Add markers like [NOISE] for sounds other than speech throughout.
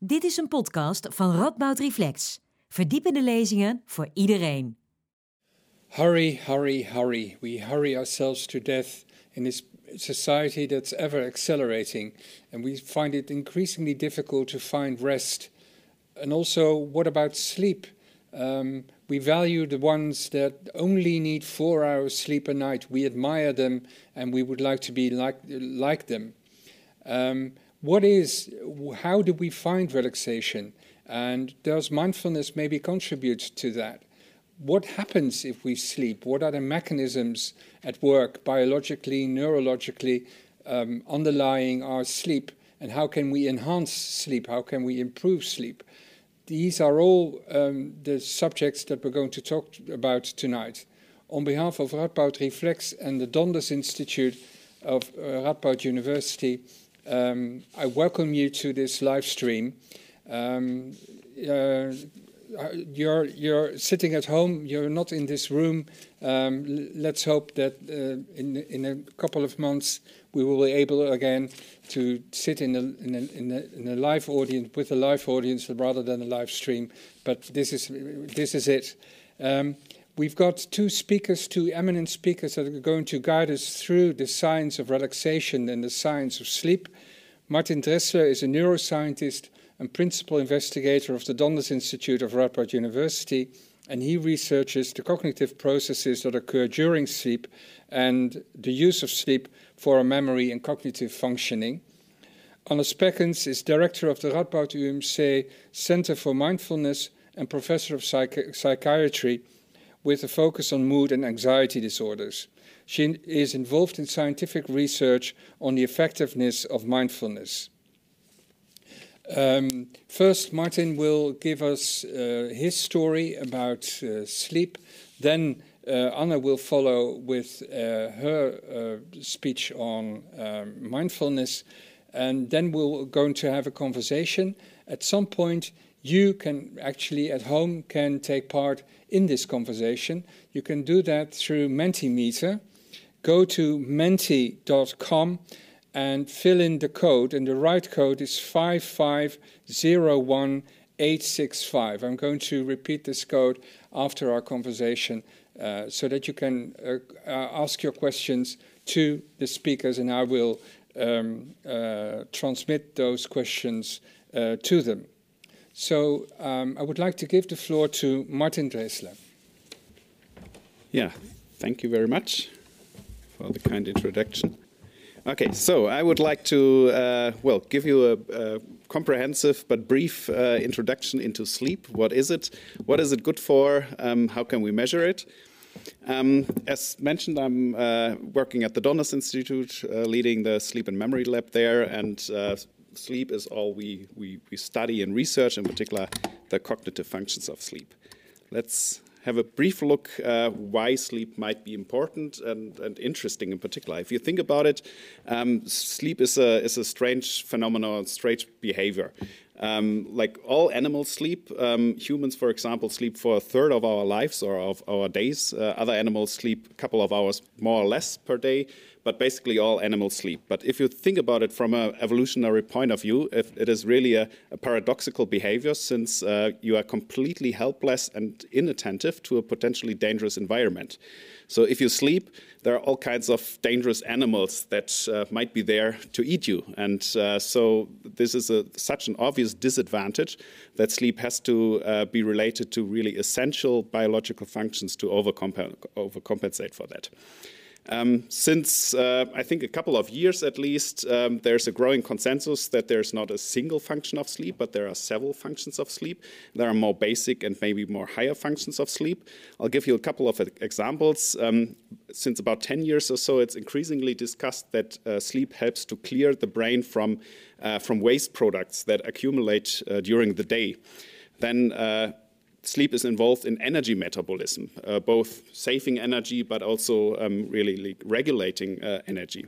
Dit is een podcast van Radboud Reflex. Verdiepende lezingen voor iedereen. Hurry, hurry, hurry. We hurry ourselves to death in this society that's ever accelerating, and we find it increasingly difficult to find rest. And also, what about sleep? Um, we value the ones that only need four hours sleep a night. We admire them, and we would like to be like like them. Um, what is? How do we find relaxation? And does mindfulness maybe contribute to that? What happens if we sleep? What are the mechanisms at work, biologically, neurologically, um, underlying our sleep? And how can we enhance sleep? How can we improve sleep? These are all um, the subjects that we're going to talk about tonight. On behalf of Radboud Reflex and the Donders Institute of uh, Radboud University, um, I welcome you to this live stream. Um, uh, you're you're sitting at home. You're not in this room. Um, let's hope that uh, in in a couple of months we will be able again to sit in a, in a, in a, in a live audience with a live audience rather than a live stream. But this is this is it. Um, we've got two speakers, two eminent speakers that are going to guide us through the science of relaxation and the science of sleep. Martin Dresler is a neuroscientist and principal investigator of the Donders Institute of Radboud University, and he researches the cognitive processes that occur during sleep and the use of sleep for memory and cognitive functioning. Anna Speckens is director of the Radboud UMC Center for Mindfulness and professor of psych- psychiatry with a focus on mood and anxiety disorders. She is involved in scientific research on the effectiveness of mindfulness. Um, first, Martin will give us uh, his story about uh, sleep. Then, uh, Anna will follow with uh, her uh, speech on um, mindfulness. And then we're going to have a conversation. At some point, you can actually at home can take part in this conversation. You can do that through Mentimeter go to menti.com and fill in the code, and the right code is 5501865. I'm going to repeat this code after our conversation uh, so that you can uh, uh, ask your questions to the speakers, and I will um, uh, transmit those questions uh, to them. So um, I would like to give the floor to Martin Dresler. Yeah, thank you very much for the kind introduction. Okay, so I would like to, uh, well, give you a, a comprehensive but brief uh, introduction into sleep. What is it? What is it good for? Um, how can we measure it? Um, as mentioned, I'm uh, working at the Donders Institute, uh, leading the sleep and memory lab there, and uh, sleep is all we, we, we study and research, in particular, the cognitive functions of sleep. Let's have a brief look uh, why sleep might be important and, and, interesting in particular. If you think about it, um, sleep is a, is a strange phenomenon, strange behavior. Um, like all animals sleep, um, humans, for example, sleep for a third of our lives or of our days. Uh, other animals sleep a couple of hours more or less per day but basically all animals sleep. But if you think about it from an evolutionary point of view, it is really a, a paradoxical behavior since uh, you are completely helpless and inattentive to a potentially dangerous environment. So if you sleep, there are all kinds of dangerous animals that uh, might be there to eat you. And uh, so this is a, such an obvious disadvantage that sleep has to uh, be related to really essential biological functions to overcomp overcompensate for that. Um, since uh, I think a couple of years at least, um, there's a growing consensus that there's not a single function of sleep, but there are several functions of sleep. There are more basic and maybe more higher functions of sleep. I'll give you a couple of examples. Um, since about 10 years or so, it's increasingly discussed that uh, sleep helps to clear the brain from, uh, from waste products that accumulate uh, during the day. Then uh, sleep is involved in energy metabolism, uh, both saving energy but also um, really regulating uh, energy.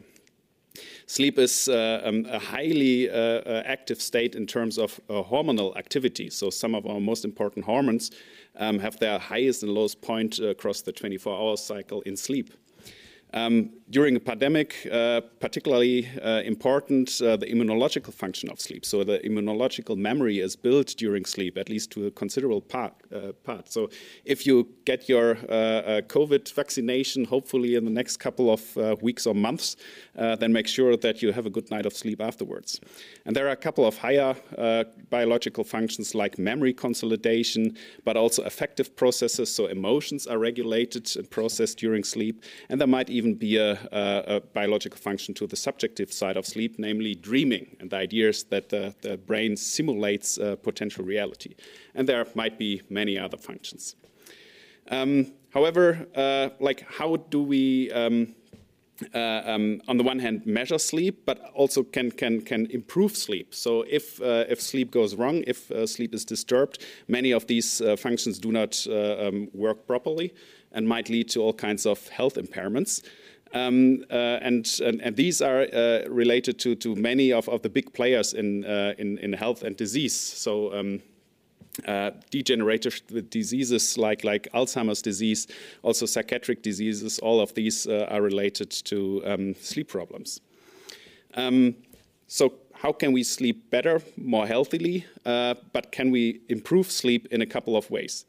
Sleep is uh, um, a highly uh, uh, active state in terms of uh, hormonal activity. So, some of our most important hormones um, have their highest and lowest point across the 24 hour cycle in sleep. Um, during a pandemic, uh, particularly uh, important uh, the immunological function of sleep. So the immunological memory is built during sleep, at least to a considerable part. Uh, part. So if you get your uh, uh, COVID vaccination, hopefully in the next couple of weeks or months, then make sure that you have a good night of sleep afterwards. And there are a couple of higher biological functions like memory consolidation, but also affective processes. So emotions are regulated and processed during sleep, and there might even be a uh, a biological function to the subjective side of sleep, namely dreaming. And the idea is that the, the brain simulates uh, potential reality. And there might be many other functions. Um, however, uh, like how do we um, uh, um, on the one hand measure sleep, but also can can can improve sleep. So if uh, if sleep goes wrong, if uh, sleep is disturbed, many of these functions do not um, work properly and might lead to all kinds of health impairments. Um, uh, and, and, and, these are uh, related to, to many of, of the big players in, uh, in, in, health and disease. So, um, uh, degenerative diseases like, like Alzheimer's disease, also psychiatric diseases, all of these uh, are related to um, sleep problems. Um, so, how can we sleep better, more healthily, uh, but can we improve sleep in a couple of ways?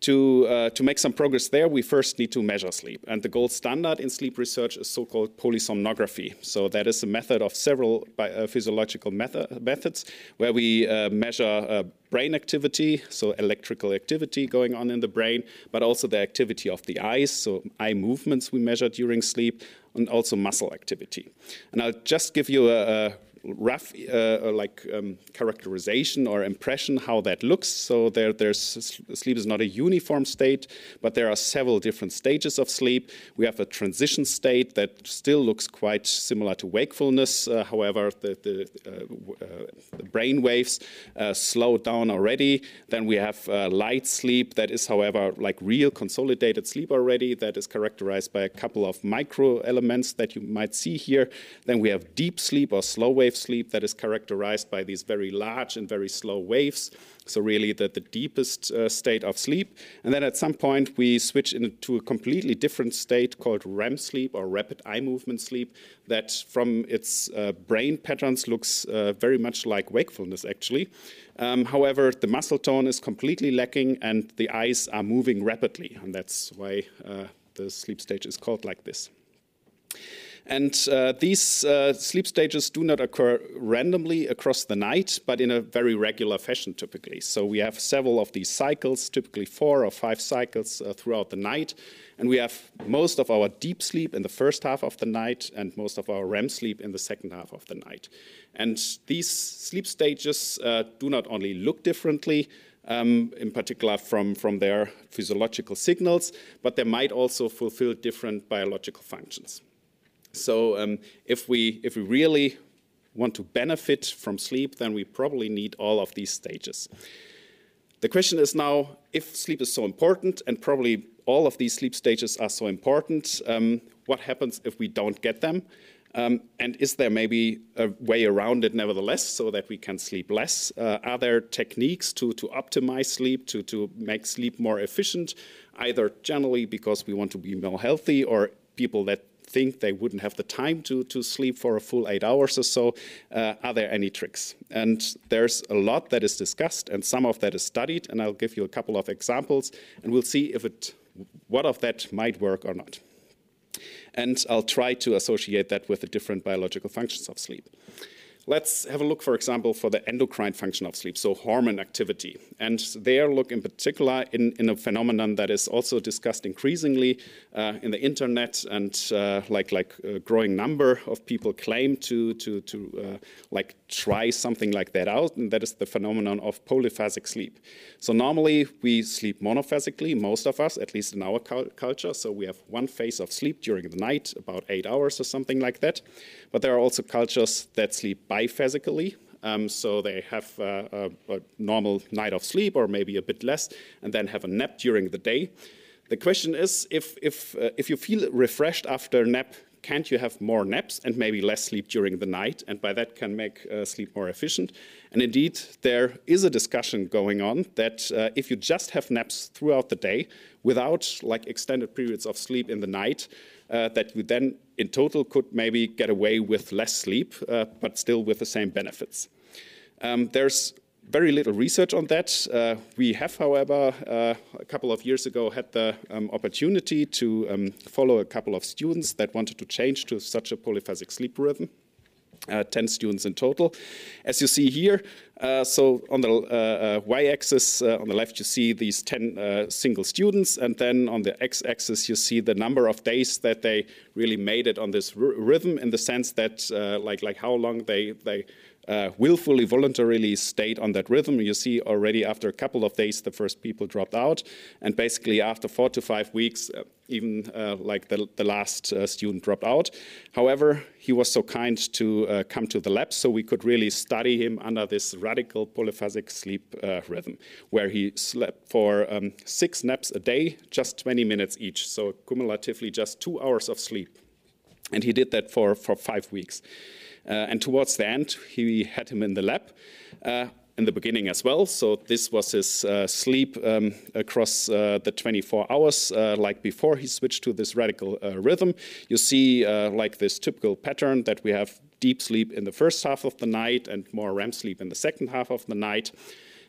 To, uh, to make some progress there, we first need to measure sleep. And the gold standard in sleep research is so called polysomnography. So, that is a method of several uh, physiological method, methods where we uh, measure uh, brain activity, so electrical activity going on in the brain, but also the activity of the eyes, so eye movements we measure during sleep, and also muscle activity. And I'll just give you a, a rough uh, like um, characterization or impression how that looks. So there, there's sleep is not a uniform state, but there are several different stages of sleep. We have a transition state that still looks quite similar to wakefulness. Uh, however, the, the, uh, uh the, brain waves uh, slow down already. Then we have uh, light sleep that is, however, like real consolidated sleep already. That is characterized by a couple of micro elements that you might see here. Then we have deep sleep or slow wave sleep that is characterized by these very large and very slow waves. So, really, the, the deepest uh, state of sleep. And then at some point, we switch into a completely different state called REM sleep or rapid eye movement sleep, that from its uh, brain patterns looks uh, very much like wakefulness, actually. Um, however, the muscle tone is completely lacking and the eyes are moving rapidly. And that's why uh, the sleep stage is called like this. And uh, these uh, sleep stages do not occur randomly across the night, but in a very regular fashion typically. So we have several of these cycles, typically four or five cycles uh, throughout the night. And we have most of our deep sleep in the first half of the night and most of our REM sleep in the second half of the night. And these sleep stages uh, do not only look differently, um, in particular from, from their physiological signals, but they might also fulfill different biological functions. So um, if we if we really want to benefit from sleep, then we probably need all of these stages. The question is now, if sleep is so important, and probably all of these sleep stages are so important, um, what happens if we don't get them? Um, and is there maybe a way around it nevertheless so that we can sleep less? Uh, are there techniques to, to optimize sleep, to, to make sleep more efficient, either generally because we want to be more healthy or people that think they wouldn't have the time to, to sleep for a full eight hours or so. Uh, are there any tricks? And there's a lot that is discussed, and some of that is studied, and I'll give you a couple of examples, and we'll see if it, what of that might work or not. And I'll try to associate that with the different biological functions of sleep. Let's have a look, for example, for the endocrine function of sleep, so hormone activity. And there, look in particular in, in a phenomenon that is also discussed increasingly uh, in the internet, and uh, like like a growing number of people claim to to to uh, like try something like that out, and that is the phenomenon of polyphasic sleep. So normally we sleep monophasically, most of us, at least in our culture. So we have one phase of sleep during the night, about eight hours or something like that. But there are also cultures that sleep biphasically. Um, so they have uh, a, a, normal night of sleep, or maybe a bit less, and then have a nap during the day. The question is, if if uh, if you feel refreshed after a nap, can't you have more naps and maybe less sleep during the night, and by that can make uh, sleep more efficient? And indeed, there is a discussion going on that uh, if you just have naps throughout the day without like extended periods of sleep in the night, uh, that you then in total could maybe get away with less sleep, uh, but still with the same benefits. Um, there's very little research on that. Uh, we have, however, uh, a couple of years ago had the um, opportunity to um, follow a couple of students that wanted to change to such a polyphasic sleep rhythm uh, 10 students in total. As you see here, uh, so on the uh, uh y-axis uh, on the left, you see these 10 uh, single students, and then on the x-axis, you see the number of days that they really made it on this rhythm in the sense that, like, like how long they, they willfully, voluntarily stayed on that rhythm. You see already after a couple of days, the first people dropped out. And basically, after four to five weeks, even uh, like the, the last uh, student dropped out. However, he was so kind to uh, come to the lab so we could really study him under this radical polyphasic sleep uh, rhythm, where he slept for um, six naps a day, just 20 minutes each. So, cumulatively, just two hours of sleep. And he did that for, for five weeks. Uh, and towards the end, he had him in the lab uh, in the beginning as well. So this was his uh, sleep um, across uh, the 24 hours, uh, like before he switched to this radical uh, rhythm. You see like this typical pattern that we have deep sleep in the first half of the night and more REM sleep in the second half of the night.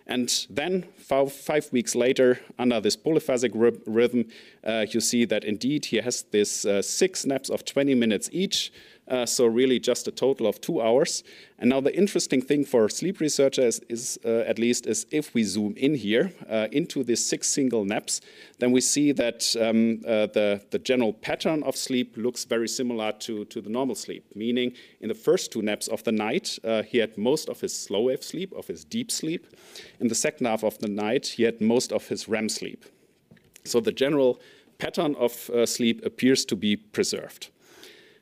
And then, five, five, weeks later, under this polyphasic rhythm, uh, you see that indeed he has this uh, six naps of 20 minutes each, uh, so really just a total of two hours. And now the interesting thing for sleep researchers is, uh, at least, is if we zoom in here uh, into these six single naps, then we see that um, uh, the, the general pattern of sleep looks very similar to, to the normal sleep, meaning in the first two naps of the night, uh, he had most of his slow wave sleep, of his deep sleep. In the second half of the night, he had most of his REM sleep. So the general pattern of uh, sleep appears to be preserved.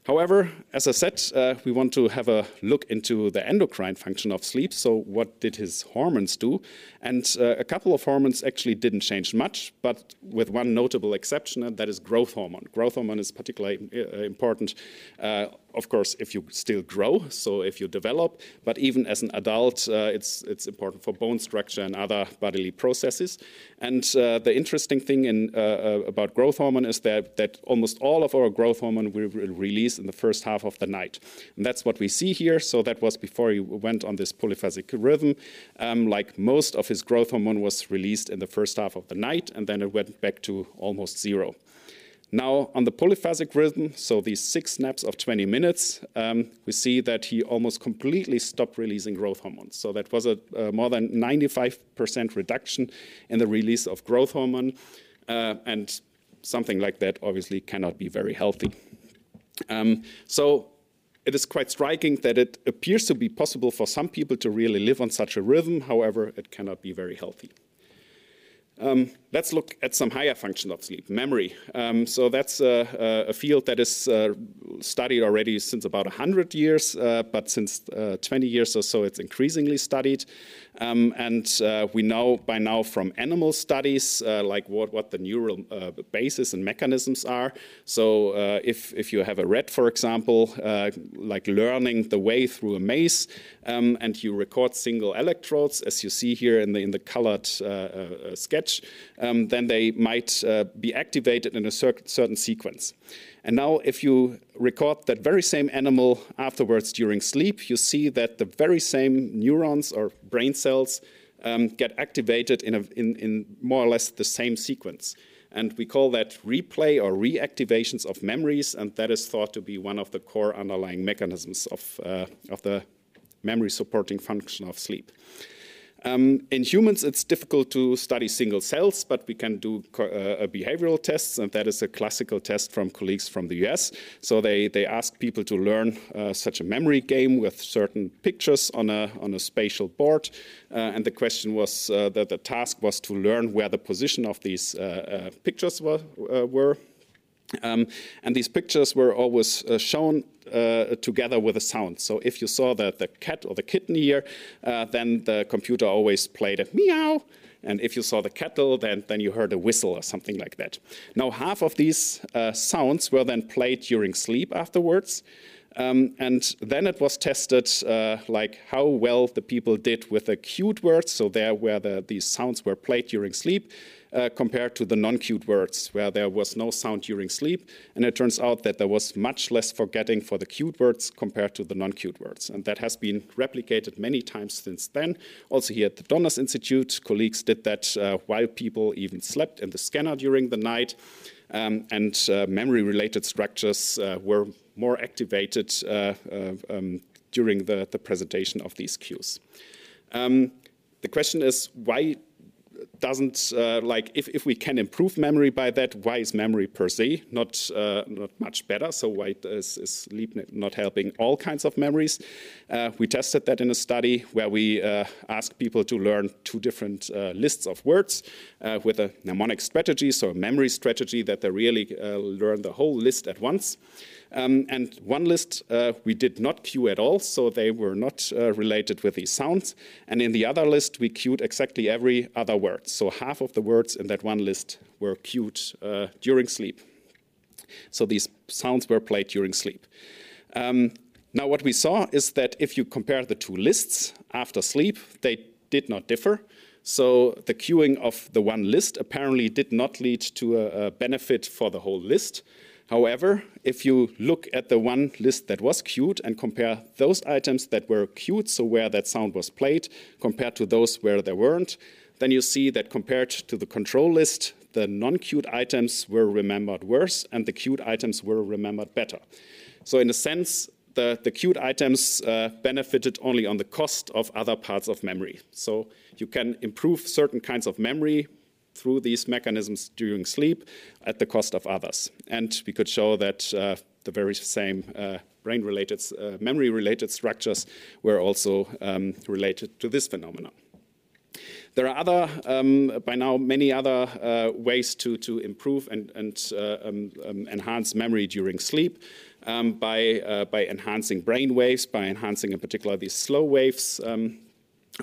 However, as I said, uh, we want to have a look into the endocrine function of sleep. So, what did his hormones do? And uh, a couple of hormones actually didn't change much, but with one notable exception, and that is growth hormone. Growth hormone is particularly uh, important uh, of course, if you still grow, so if you develop, but even as an adult, uh, it's, it's important for bone structure and other bodily processes. And uh, the interesting thing in, uh, uh about growth hormone is that, that almost all of our growth hormone will release in the first half of the night. And that's what we see here. So that was before he went on this polyphasic rhythm. Um, like most of his growth hormone was released in the first half of the night, and then it went back to almost zero. Now, on the polyphasic rhythm, so these six snaps of 20 minutes, um, we see that he almost completely stopped releasing growth hormones. So that was a, more than 95% reduction in the release of growth hormone. Uh, and something like that obviously cannot be very healthy. Um, so it is quite striking that it appears to be possible for some people to really live on such a rhythm. However, it cannot be very healthy. Um, let's look at some higher functions of sleep, memory. Um, so that's a, a, field that is uh, studied already since about 100 years, uh, but since uh, 20 years or so, it's increasingly studied. Um, and uh, we know by now from animal studies, uh, like what, what the neural uh, basis and mechanisms are. So if, if you have a rat, for example, like learning the way through a maze, um, and you record single electrodes, as you see here in the, in the colored sketch, um, then they might uh, be activated in a cer certain sequence. And now, if you record that very same animal afterwards during sleep, you see that the very same neurons or brain cells um, get activated in, a, in, in more or less the same sequence. And we call that replay or reactivations of memories, and that is thought to be one of the core underlying mechanisms of, uh, of the memory supporting function of sleep. Um, in humans, it's difficult to study single cells, but we can do uh, behavioral tests, and that is a classical test from colleagues from the US. So they, they ask people to learn uh, such a memory game with certain pictures on a, on a spatial board. Uh, and the question was uh, that the task was to learn where the position of these uh, uh, pictures were. were. Um, and these pictures were always uh, shown uh, together with a sound. So if you saw the, the cat or the kitten here, uh, then the computer always played a meow. And if you saw the kettle, then, then you heard a whistle or something like that. Now, half of these uh, sounds were then played during sleep afterwards. Um, and then it was tested uh, like how well the people did with the cued words, so there where the, these sounds were played during sleep, uh, compared to the non-cued words, where there was no sound during sleep. And it turns out that there was much less forgetting for the cued words compared to the non-cued words. And that has been replicated many times since then. Also here at the Donders Institute, colleagues did that uh, while people even slept in the scanner during the night. Um, and uh, memory-related structures uh, were more activated uh, uh, um, during the, the, presentation of these cues. Um, the question is why doesn't uh, like if, if we can improve memory by that, why is memory per se not uh, not much better? So why is, is, sleep not helping all kinds of memories? Uh, we tested that in a study where we uh, asked people to learn two different uh, lists of words uh, with a mnemonic strategy, so a memory strategy that they really learn the whole list at once. Um, and one list uh, we did not cue at all, so they were not uh, related with these sounds. And in the other list, we cued exactly every other word. So half of the words in that one list were cued uh, during sleep. So these sounds were played during sleep. Um, now, what we saw is that if you compare the two lists after sleep, they did not differ. So the cueing of the one list apparently did not lead to a, a benefit for the whole list. However, if you look at the one list that was cued and compare those items that were cued, so where that sound was played, compared to those where there weren't, then you see that compared to the control list, the non-cued items were remembered worse and the cued items were remembered better. So in a sense, the, the cued items uh, benefited only on the cost of other parts of memory. So you can improve certain kinds of memory through these mechanisms during sleep at the cost of others. And we could show that uh, the very same uh, brain related, uh, memory related structures were also um, related to this phenomenon. There are other, um, by now, many other uh, ways to, to improve and, and uh, um, um, enhance memory during sleep. Um, by, uh, by enhancing brain waves, by enhancing in particular these slow waves um,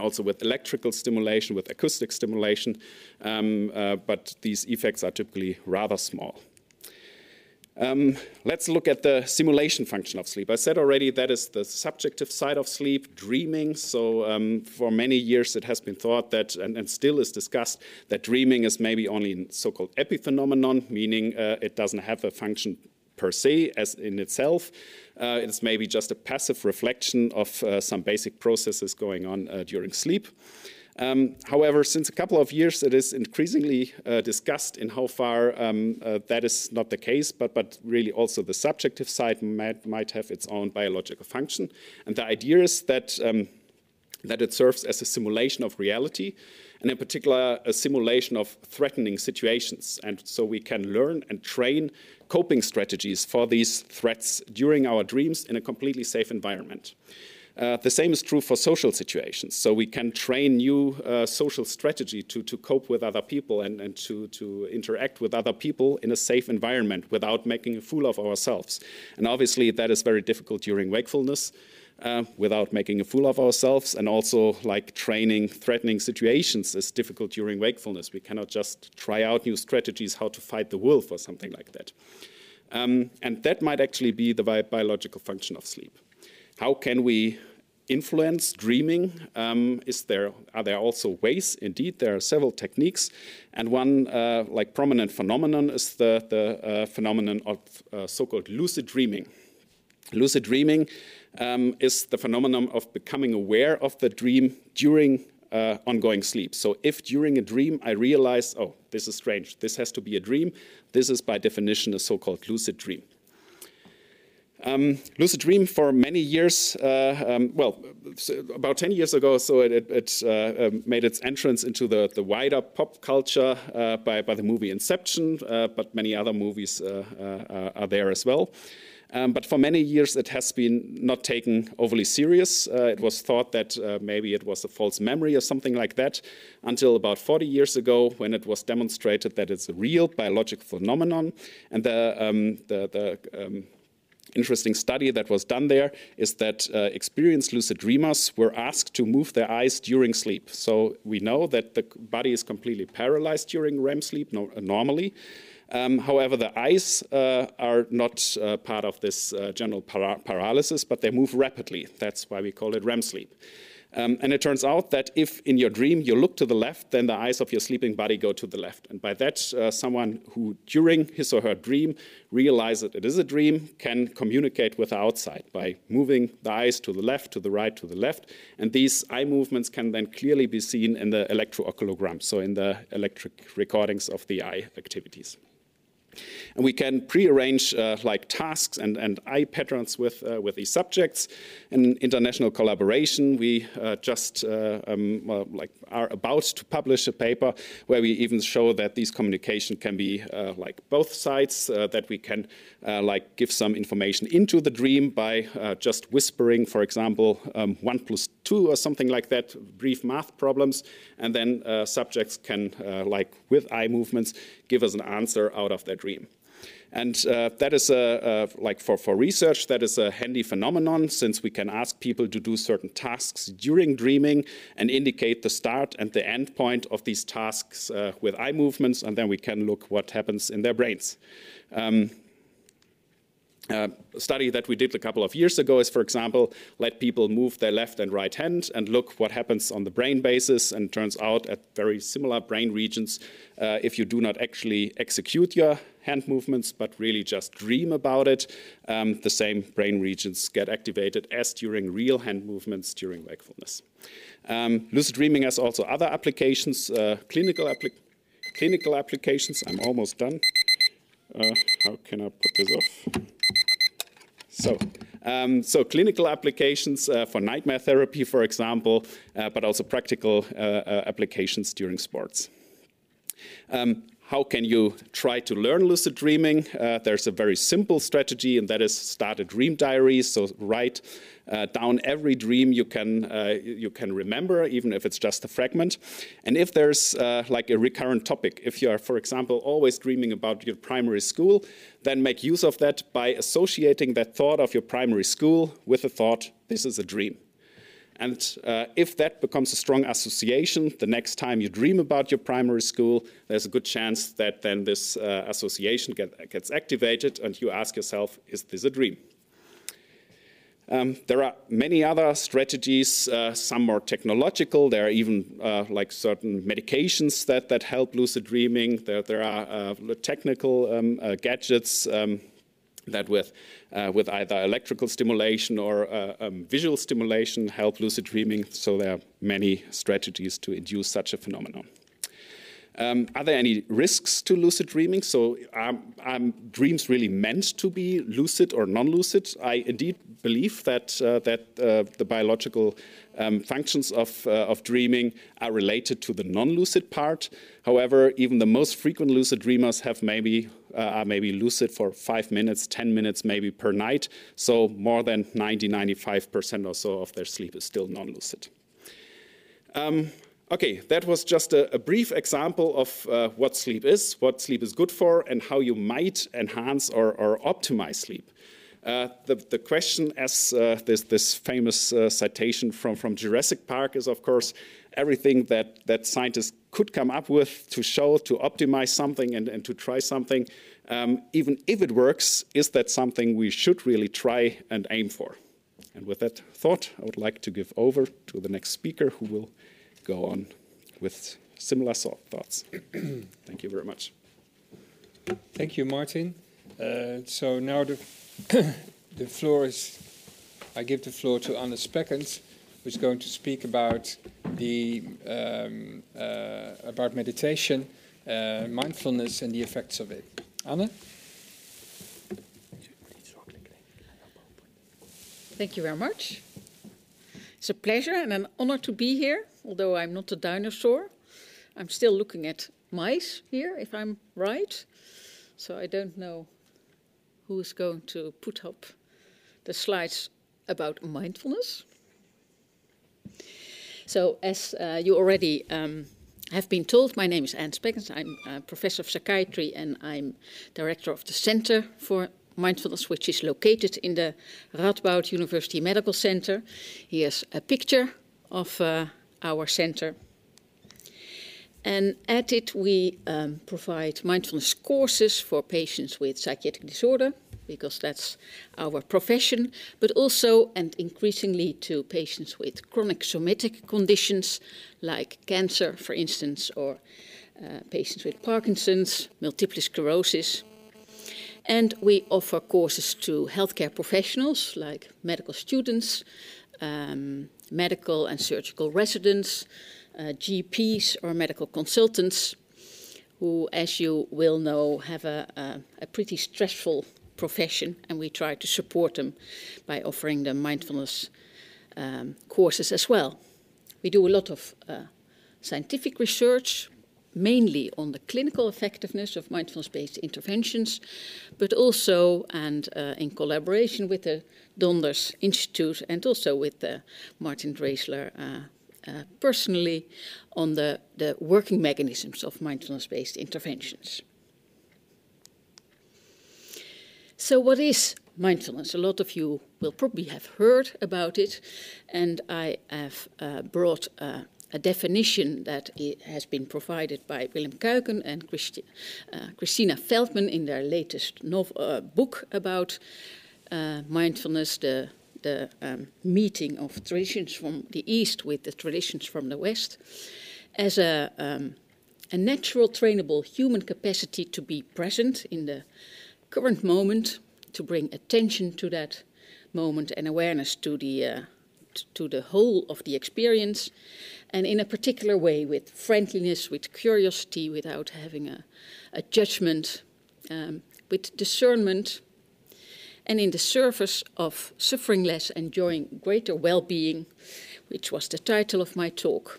also with electrical stimulation, with acoustic stimulation, um, uh, but these effects are typically rather small. Um, let's look at the simulation function of sleep. I said already that is the subjective side of sleep, dreaming. So, um, for many years, it has been thought that, and, and, still is discussed, that dreaming is maybe only a so called epiphenomenon, meaning uh, it doesn't have a function per se as in itself. Uh, it's maybe just a passive reflection of uh, some basic processes going on uh, during sleep. Um, however, since a couple of years, it is increasingly uh, discussed in how far um, uh, that is not the case, but, but really also the subjective side might, might have its own biological function. And the idea is that, um, that it serves as a simulation of reality, and in particular, a simulation of threatening situations. And so we can learn and train coping strategies for these threats during our dreams in a completely safe environment. Uh, the same is true for social situations. So we can train new uh, social strategy to, to cope with other people and, and to, to interact with other people in a safe environment without making a fool of ourselves. And obviously, that is very difficult during wakefulness uh, without making a fool of ourselves. And also, like training threatening situations is difficult during wakefulness. We cannot just try out new strategies how to fight the wolf or something like that. Um, and that might actually be the bi biological function of sleep. How can we influence dreaming? Um, is there are there also ways? Indeed, there are several techniques, and one uh, like prominent phenomenon is the the uh, phenomenon of uh, so-called lucid dreaming. Lucid dreaming um, is the phenomenon of becoming aware of the dream during uh, ongoing sleep. So, if during a dream I realize, oh, this is strange, this has to be a dream, this is by definition a so called lucid dream. Um, lucid dream for many years, uh, um, well, about 10 years ago, so it, it, it uh, um, made its entrance into the, the wider pop culture uh, by, by the movie Inception, uh, but many other movies uh, uh, are there as well. Um, but for many years, it has been not taken overly serious. Uh, it was thought that uh, maybe it was a false memory or something like that, until about 40 years ago, when it was demonstrated that it's a real biological phenomenon. And the, um, the, the um, interesting study that was done there is that uh, experienced lucid dreamers were asked to move their eyes during sleep. So we know that the body is completely paralyzed during REM sleep no, normally. Um, however, the eyes uh, are not uh, part of this uh, general para paralysis, but they move rapidly. That's why we call it REM sleep. Um, and it turns out that if in your dream you look to the left, then the eyes of your sleeping body go to the left. And by that, uh, someone who during his or her dream realizes that it is a dream can communicate with the outside by moving the eyes to the left, to the right, to the left. And these eye movements can then clearly be seen in the electrooculogram, so in the electric recordings of the eye activities. And we can prearrange uh, like tasks and, and eye patterns with, uh, with these subjects. In international collaboration, we uh, just uh, um, like are about to publish a paper where we even show that these communication can be uh, like both sides, uh, that we can like give some information into the dream by just whispering, for example, um, one plus two or something like that, brief math problems, and then subjects can like with eye movements give us an answer out of their dream. And uh, that is a, like for, for research, that is a handy phenomenon since we can ask people to do certain tasks during dreaming and indicate the start and the end point of these tasks uh, with eye movements, and then we can look what happens in their brains. Um, a study that we did a couple of years ago is, for example, let people move their left and right hand and look what happens on the brain basis. And turns out at very similar brain regions, uh, if you do not actually execute your hand movements but really just dream about it, um, the same brain regions get activated as during real hand movements during wakefulness. Um, lucid dreaming has also other applications, uh, clinical, clinical applications. I'm almost done. Uh, how can I put this off? So, um, so clinical applications uh, for nightmare therapy, for example, uh, but also practical uh, uh applications during sports. Um, how can you try to learn lucid dreaming? Uh, there's a very simple strategy, and that is start a dream diary. So write uh, down every dream you can uh, you can remember, even if it's just a fragment. And if there's uh, like a recurrent topic, if you are, for example, always dreaming about your primary school, then make use of that by associating that thought of your primary school with the thought, "This is a dream." And uh, if that becomes a strong association, the next time you dream about your primary school, there's a good chance that then this uh, association get, gets activated and you ask yourself, is this a dream? Um, there are many other strategies, uh, some more technological. There are even uh, like certain medications that, that help lucid dreaming. There, there are uh, technical um, uh, gadgets um, that with, uh, with either electrical stimulation or uh, um, visual stimulation help lucid dreaming. So there are many strategies to induce such a phenomenon. Um, are there any risks to lucid dreaming? So, are, are, dreams really meant to be lucid or non-lucid? I indeed believe that uh, that uh, the biological um, functions of uh, of dreaming are related to the non-lucid part. However, even the most frequent lucid dreamers have maybe are maybe lucid for five minutes, ten minutes, maybe per night. So, more than 90, 95 percent or so of their sleep is still non-lucid. Um, Okay, that was just a, a brief example of uh, what sleep is, what sleep is good for, and how you might enhance or, or optimize sleep. Uh, the, the, question, as uh, this, this, famous uh, citation from, from Jurassic Park, is of course everything that, that scientists could come up with to show, to optimize something and, and to try something. Um, even if it works, is that something we should really try and aim for? And with that thought, I would like to give over to the next speaker who will go on with similar thoughts. [CLEARS THROAT] Thank you very much. Thank you, Martin. Uh, so now the [COUGHS] the floor is. I give the floor to Anna Speckens, who's going to speak about the um, uh, about meditation, uh, mindfulness, and the effects of it. Anne. Thank you very much. It's a pleasure and an honor to be here although I'm not a dinosaur. I'm still looking at mice here, if I'm right. So I don't know who is going to put up the slides about mindfulness. So, as uh, you already um, have been told, my name is Anne Speckens. I'm a professor of psychiatry and I'm director of the Center for Mindfulness, which is located in the Radboud University Medical Center. Here's a picture of uh, our center. And at it, we um, provide mindfulness courses for patients with psychiatric disorder, because that's our profession, but also and increasingly to patients with chronic somatic conditions like cancer, for instance, or uh, patients with Parkinson's, multiple sclerosis. And we offer courses to healthcare professionals like medical students, um, medical and surgical residents, uh, GPs, or medical consultants, who, as you will know, have a, a, a pretty stressful profession, and we try to support them by offering them mindfulness um, courses as well. We do a lot of uh, scientific research, mainly on the clinical effectiveness of mindfulness based interventions, but also and uh, in collaboration with the Donders Institute and also with uh, Martin Dresler uh, uh, personally on the, the working mechanisms of mindfulness based interventions. So, what is mindfulness? A lot of you will probably have heard about it, and I have uh, brought uh, a definition that has been provided by Willem Kuyken and Christi uh, Christina Feldman in their latest uh, book about uh, mindfulness, the, the um, meeting of traditions from the East with the traditions from the West, as a, um, a natural, trainable human capacity to be present in the current moment, to bring attention to that moment and awareness to the, uh, to the whole of the experience, and in a particular way with friendliness, with curiosity, without having a, a judgment, um, with discernment, and in the service of suffering less, enjoying greater well being, which was the title of my talk,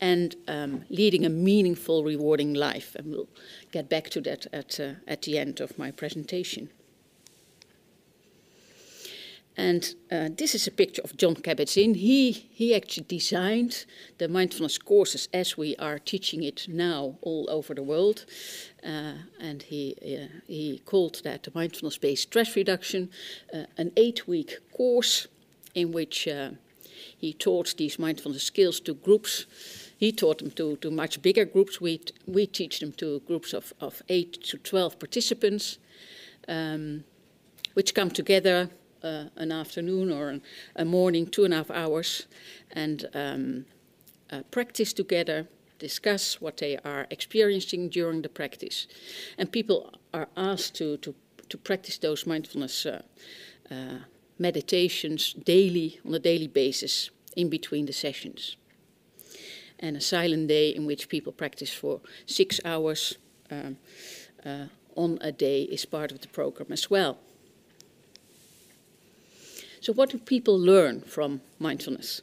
and um, leading a meaningful, rewarding life. And we'll get back to that at, uh, at the end of my presentation. And uh, this is a picture of Jon Kabat-Zinn. He, he actually designed the mindfulness courses as we are teaching it now all over the world. Uh, and he, uh, he called that the mindfulness-based stress reduction, uh, an eight-week course in which uh, he taught these mindfulness skills to groups he taught them to, to much bigger groups. We, we teach them to groups of, of 8 to 12 participants, um, which come together uh, an afternoon or an, a morning, two and a half hours, and um, uh, practice together, discuss what they are experiencing during the practice. And people are asked to, to, to practice those mindfulness uh, uh meditations daily, on a daily basis, in between the sessions and a silent day in which people practice for six hours um, uh, on a day is part of the program as well. So, what do people learn from mindfulness?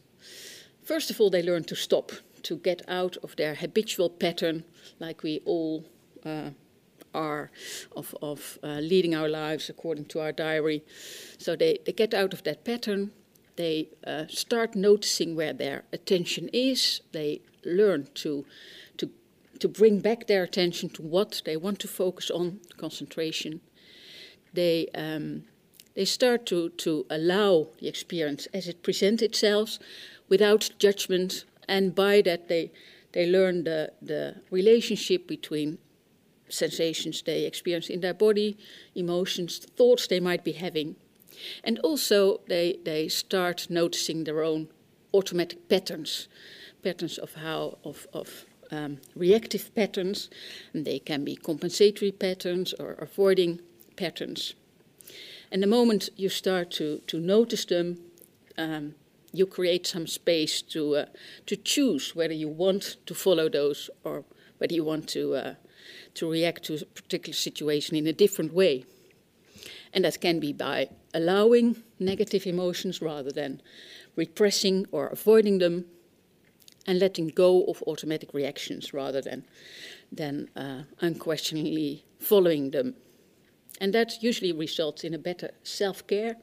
First of all, they learn to stop, to get out of their habitual pattern, like we all uh, are, of, of uh, leading our lives according to our diary. So, they, they get out of that pattern they uh, start noticing where their attention is. They learn to, to, to bring back their attention to what they want to focus on, concentration. They, um, they start to, to allow the experience as it presents itself without judgment, and by that, they, they learn the, the relationship between sensations they experience in their body, emotions, thoughts they might be having, and also, they, they start noticing their own automatic patterns, patterns of how, of, of um, reactive patterns, and they can be compensatory patterns or avoiding patterns. And the moment you start to, to notice them, um, you create some space to, uh, to choose whether you want to follow those or whether you want to, uh, to react to a particular situation in a different way. And that can be by allowing negative emotions rather than repressing or avoiding them, and letting go of automatic reactions rather than, than uh, unquestioningly following them. And that usually results in a better self care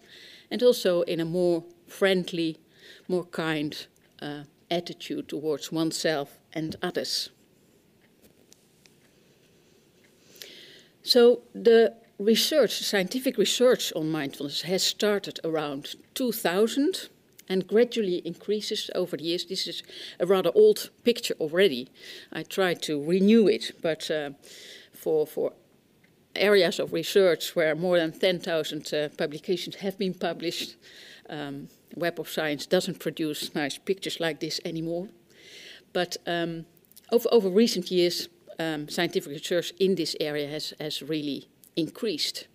and also in a more friendly, more kind uh, attitude towards oneself and others. So the research, scientific research on mindfulness has started around 2000 and gradually increases over the years. This is a rather old picture already. I tried to renew it, but uh, for, for areas of research where more than 10,000 uh, publications have been published, um, Web of Science doesn't produce nice pictures like this anymore. But um, over, over recent years, um, scientific research in this area has, has really increased.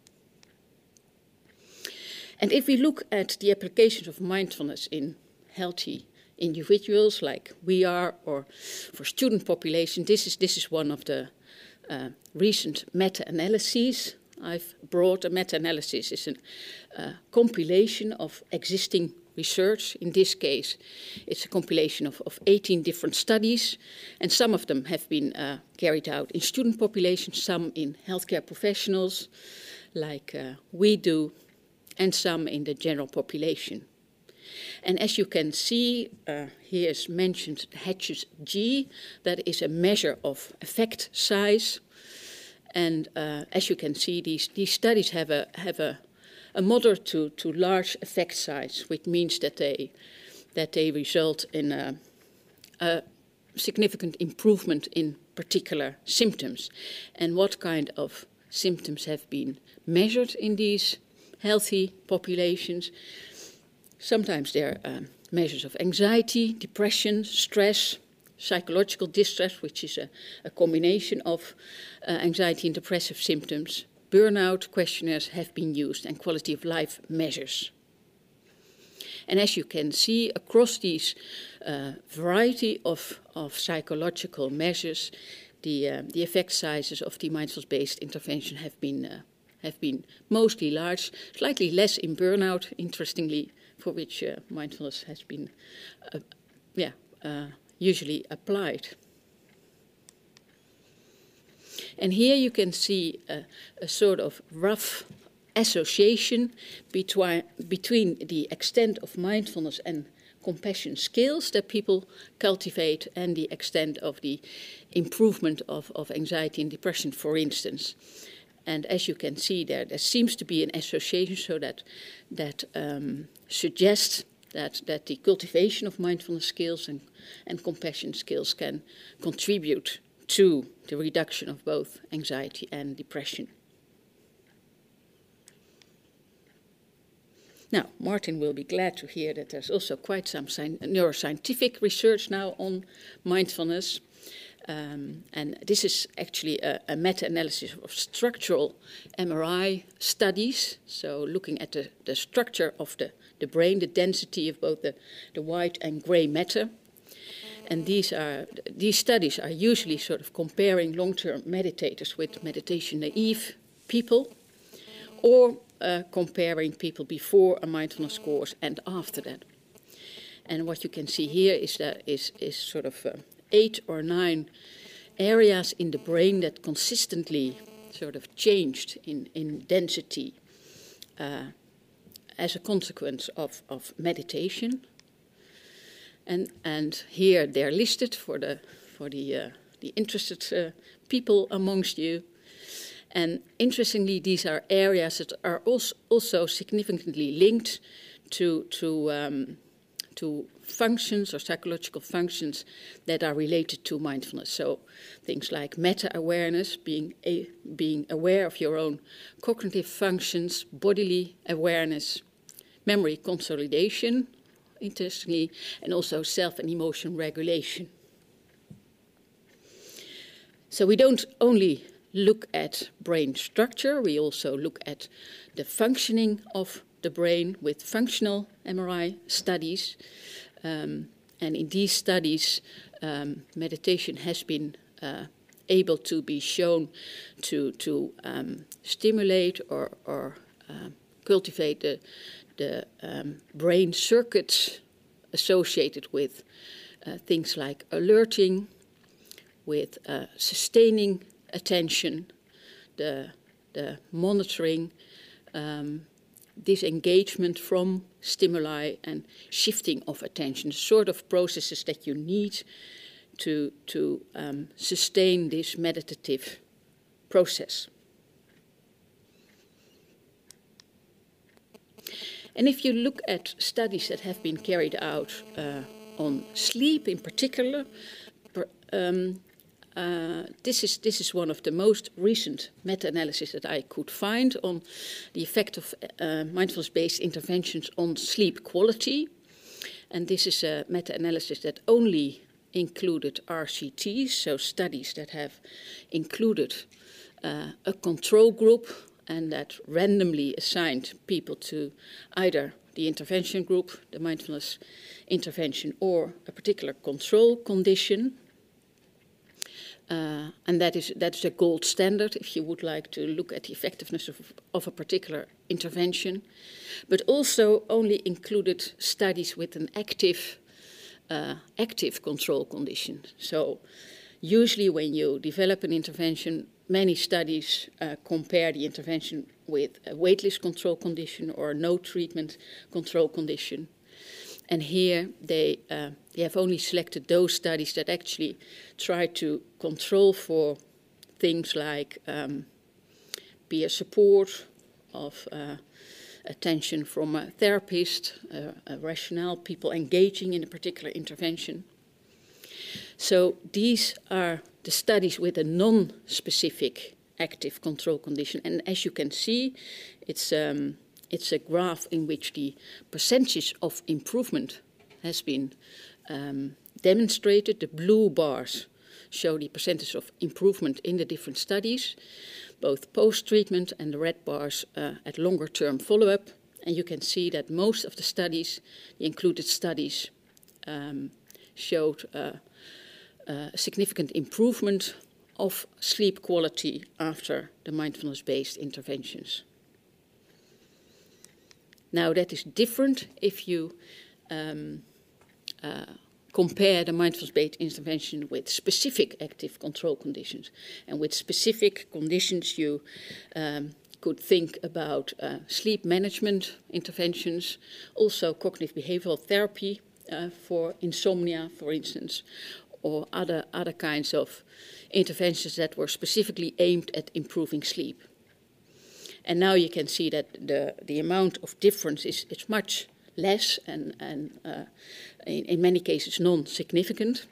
And if we look at the applications of mindfulness in healthy individuals like we are, or for student population, this is, this is one of the uh, recent meta-analyses I've brought. A meta-analysis is a uh, compilation of existing research. In this case, it's a compilation of, of 18 different studies, and some of them have been uh, carried out in student populations, some in healthcare professionals, like uh, we do, and some in the general population. And as you can see, uh, here is mentioned Hedges G, that is a measure of effect size. And uh, as you can see, these, these studies have a, have a, a moderate to, to large effect size, which means that they, that they result in a, a significant improvement in particular symptoms. And what kind of symptoms have been measured in these healthy populations. Sometimes there are um, measures of anxiety, depression, stress, psychological distress, which is a, a combination of uh, anxiety and depressive symptoms. Burnout questionnaires have been used and quality of life measures. And as you can see, across these uh, variety of, of psychological measures, the, uh, the effect sizes of the mindfulness based intervention have been uh, have been mostly large, slightly less in burnout, interestingly, for which uh, mindfulness has been uh, yeah, uh, usually applied. And here you can see a, a sort of rough association between, between the extent of mindfulness and compassion skills that people cultivate and the extent of the improvement of, of anxiety and depression, for instance. And as you can see there, there seems to be an association so that, that um, suggests that, that the cultivation of mindfulness skills and, and compassion skills can contribute to the reduction of both anxiety and depression. Now, Martin will be glad to hear that there's also quite some neuroscientific research now on mindfulness. Um, and this is actually a, a meta analysis of structural MRI studies, so looking at the, the structure of the, the brain, the density of both the, the white and gray matter. And these, are, these studies are usually sort of comparing long term meditators with meditation naive people, or uh, comparing people before a mindfulness course and after that. And what you can see here is that is, is sort of uh, eight or nine areas in the brain that consistently sort of changed in, in density uh, as a consequence of, of meditation. And, and here they're listed for the, for the, uh, the interested uh, people amongst you. And interestingly, these are areas that are also, also significantly linked to, to, um, to functions or psychological functions that are related to mindfulness. So things like meta awareness, being, a, being aware of your own cognitive functions, bodily awareness, memory consolidation, interestingly, and also self and emotion regulation. So we don't only look at brain structure, we also look at the functioning of the brain with functional MRI studies. Um, and in these studies, um, meditation has been uh, able to be shown to, to um, stimulate or, or uh, cultivate the, the um, brain circuits associated with uh, things like alerting, with uh, sustaining attention, the, the monitoring, um, disengagement from stimuli and shifting of attention, sort of processes that you need to, to um, sustain this meditative process. And if you look at studies that have been carried out uh, on sleep in particular, um, uh, this is this is one of the most recent meta-analyses that I could find on the effect of uh, mindfulness-based interventions on sleep quality, and this is a meta-analysis that only included RCTs, so studies that have included uh, a control group and that randomly assigned people to either the intervention group, the mindfulness intervention, or a particular control condition. Uh, and that is that's the gold standard if you would like to look at the effectiveness of, of a particular intervention, but also only included studies with an active uh, active control condition. So usually when you develop an intervention, many studies uh, compare the intervention with a waitlist control condition or no treatment control condition. And here they, uh, they have only selected those studies that actually try to control for things like um, peer support, of uh, attention from a therapist, uh, a rationale, people engaging in a particular intervention. So these are the studies with a non-specific active control condition. And as you can see, it's um, it's a graph in which the percentage of improvement has been um, demonstrated. The blue bars show the percentage of improvement in the different studies, both post treatment, and the red bars uh, at longer term follow up. And you can see that most of the studies, the included studies, um, showed uh, significant improvement of sleep quality after the mindfulness based interventions. Now, that is different if you um, uh, compare the mindfulness based intervention with specific active control conditions. And with specific conditions, you um, could think about uh, sleep management interventions, also cognitive behavioral therapy uh, for insomnia, for instance, or other, other kinds of interventions that were specifically aimed at improving sleep. And now you can see that the, the amount of difference is, is much less and, and uh, in, in many cases non significant.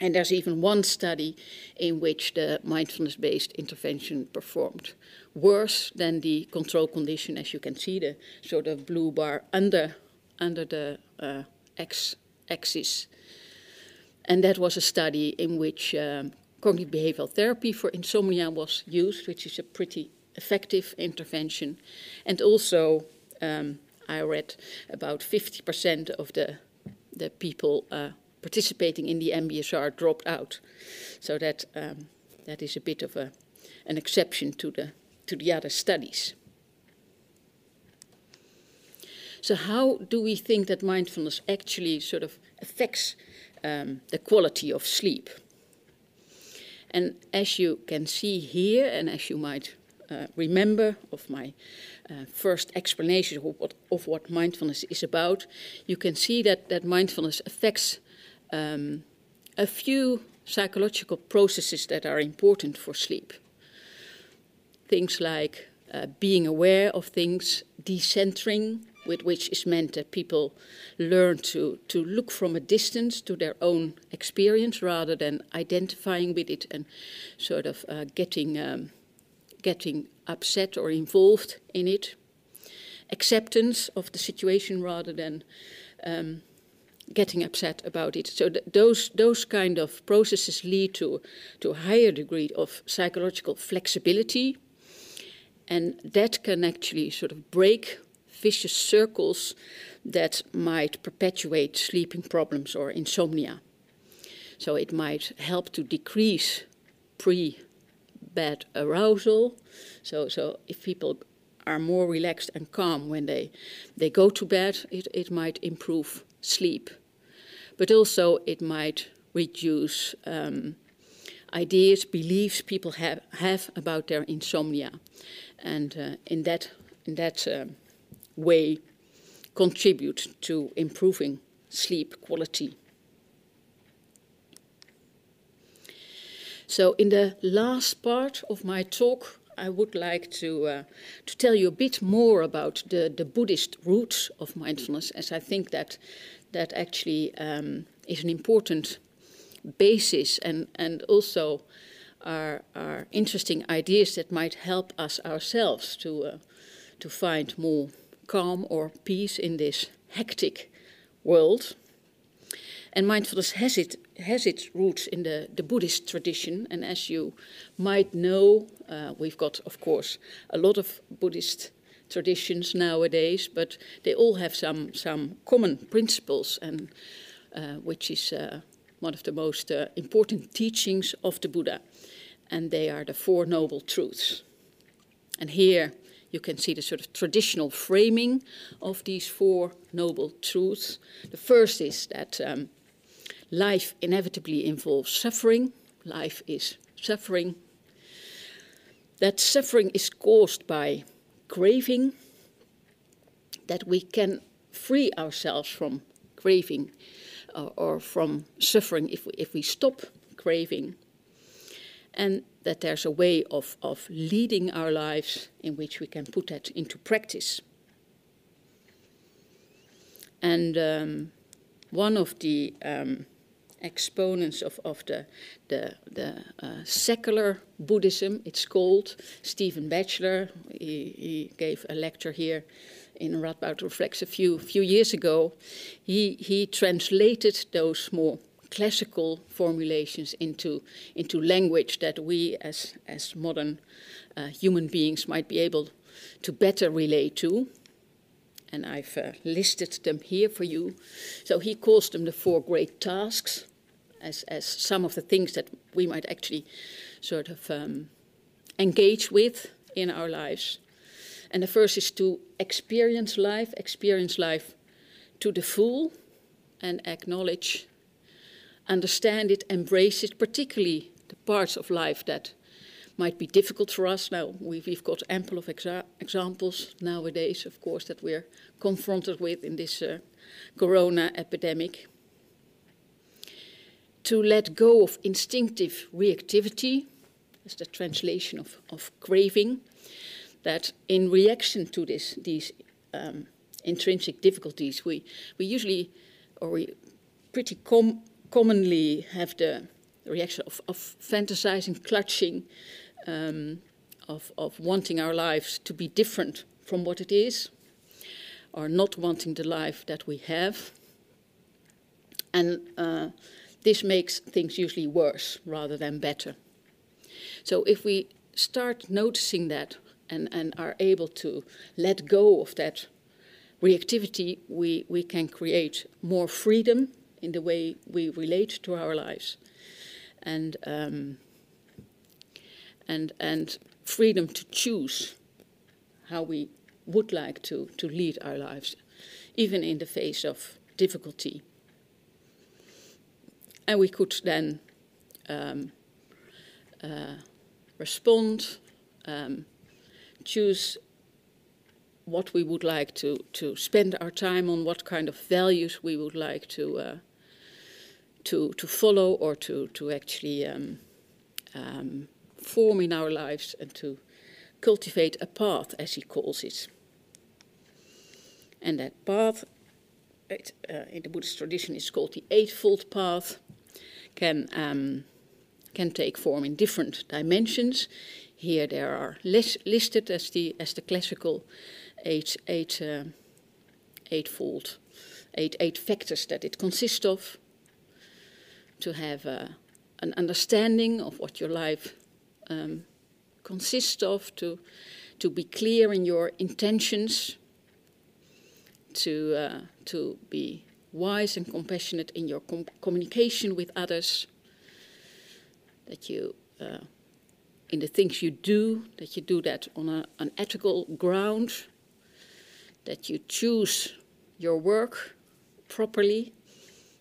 And there's even one study in which the mindfulness based intervention performed worse than the control condition, as you can see, the sort of blue bar under, under the uh, x axis. And that was a study in which um, cognitive behavioral therapy for insomnia was used, which is a pretty effective intervention. And also, um, I read about 50% of the, the people uh, participating in the MBSR dropped out. So that, um, that is a bit of a, an exception to the, to the other studies. So, how do we think that mindfulness actually sort of affects um, the quality of sleep? And as you can see here, and as you might uh, remember of my uh, first explanation of what, of what, mindfulness is about, you can see that, that mindfulness affects um, a few psychological processes that are important for sleep. Things like uh, being aware of things, decentering, with which is meant that people learn to, to look from a distance to their own experience rather than identifying with it and sort of uh, getting um, getting upset or involved in it, acceptance of the situation rather than um, getting upset about it. So th- those those kind of processes lead to to a higher degree of psychological flexibility, and that can actually sort of break vicious circles that might perpetuate sleeping problems or insomnia. So it might help to decrease pre bed arousal. So, so if people are more relaxed and calm when they, they go to bed, it, it might improve sleep. But also, it might reduce um, ideas, beliefs people have, have about their insomnia. And uh, in that, in that uh, way, contribute to improving sleep quality. So, in the last part of my talk, I would like to uh, to tell you a bit more about the, the Buddhist roots of mindfulness, as I think that that actually um, is an important basis and and also are are interesting ideas that might help us ourselves to uh, to find more calm or peace in this hectic world. And mindfulness has, it, has its roots in the, the Buddhist tradition. And as you might know, uh, we've got, of course, a lot of Buddhist traditions nowadays, but they all have some, some common principles, and uh, which is uh, one of the most uh, important teachings of the Buddha. And they are the Four Noble Truths. And here you can see the sort of traditional framing of these Four Noble Truths. The first is that um, life inevitably involves suffering, life is suffering. That suffering is caused by craving, that we can free ourselves from craving uh, or from suffering if we, if we stop craving, and that there's a way of, of leading our lives in which we can put that into practice. And um, one of the um, exponents of, of the, the, the uh, secular Buddhism. It's called Stephen Batchelor. He, he gave a lecture here in Radboud Reflects a few, few years ago. He, he translated those more classical formulations into, into language that we as, as modern uh, human beings might be able to better relate to and I've uh, listed them here for you. So he calls them the four great tasks, as, as some of the things that we might actually sort of um, engage with in our lives. And the first is to experience life, experience life to the full, and acknowledge, understand it, embrace it, particularly the parts of life that might be difficult for us. Now, we've, got ample of exa- examples nowadays, of course, that we're confronted with in this uh, corona epidemic. To let go of instinctive reactivity, that's the translation of, of craving, that in reaction to this, these um, intrinsic difficulties, we, we usually, or we pretty com- commonly have the reaction of, of fantasizing, clutching, um, of, of wanting our lives to be different from what it is, or not wanting the life that we have. And uh, this makes things usually worse rather than better. So if we start noticing that and, and are able to let go of that reactivity, we, we can create more freedom in the way we relate to our lives. And um, and, and freedom to choose how we would like to, to lead our lives, even in the face of difficulty. And we could then um, uh, respond, um, choose what we would like to, to spend our time on, what kind of values we would like to, uh, to, to follow or to, to actually um, um form in our lives and to cultivate a path, as he calls it. And that path, it, uh, in the Buddhist tradition, is called the Eightfold Path, can, um, can take form in different dimensions. Here there are lis- listed as the, as the classical eight, eight, uh, eightfold, eight, eight factors that it consists of. To have uh, an understanding of what your life um, consist of, to, to be clear in your intentions, to, uh, to be wise and compassionate in your com- communication with others, that you, uh, in the things you do, that you do that on a, an ethical ground, that you choose your work properly,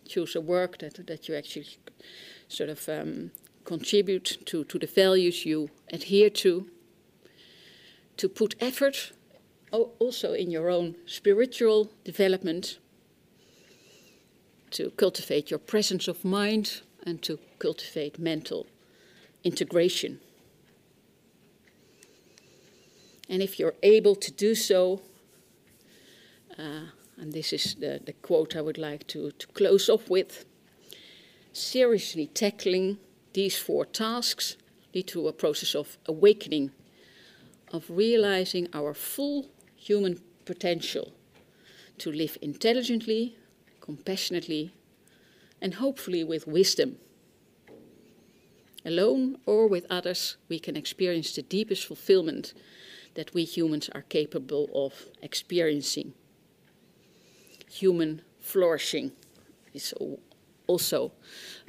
choose a work that, that you actually sort of um, contribute to, to the values you adhere to, to put effort also in your own spiritual development, to cultivate your presence of mind, and to cultivate mental integration. And if you're able to do so, uh, and this is the, the quote I would like to, to close off with seriously tackling these four tasks lead to a process of awakening, of realizing our full human potential to live intelligently, compassionately, and hopefully with wisdom. Alone or with others, we can experience the deepest fulfillment that we humans are capable of experiencing. Human flourishing is also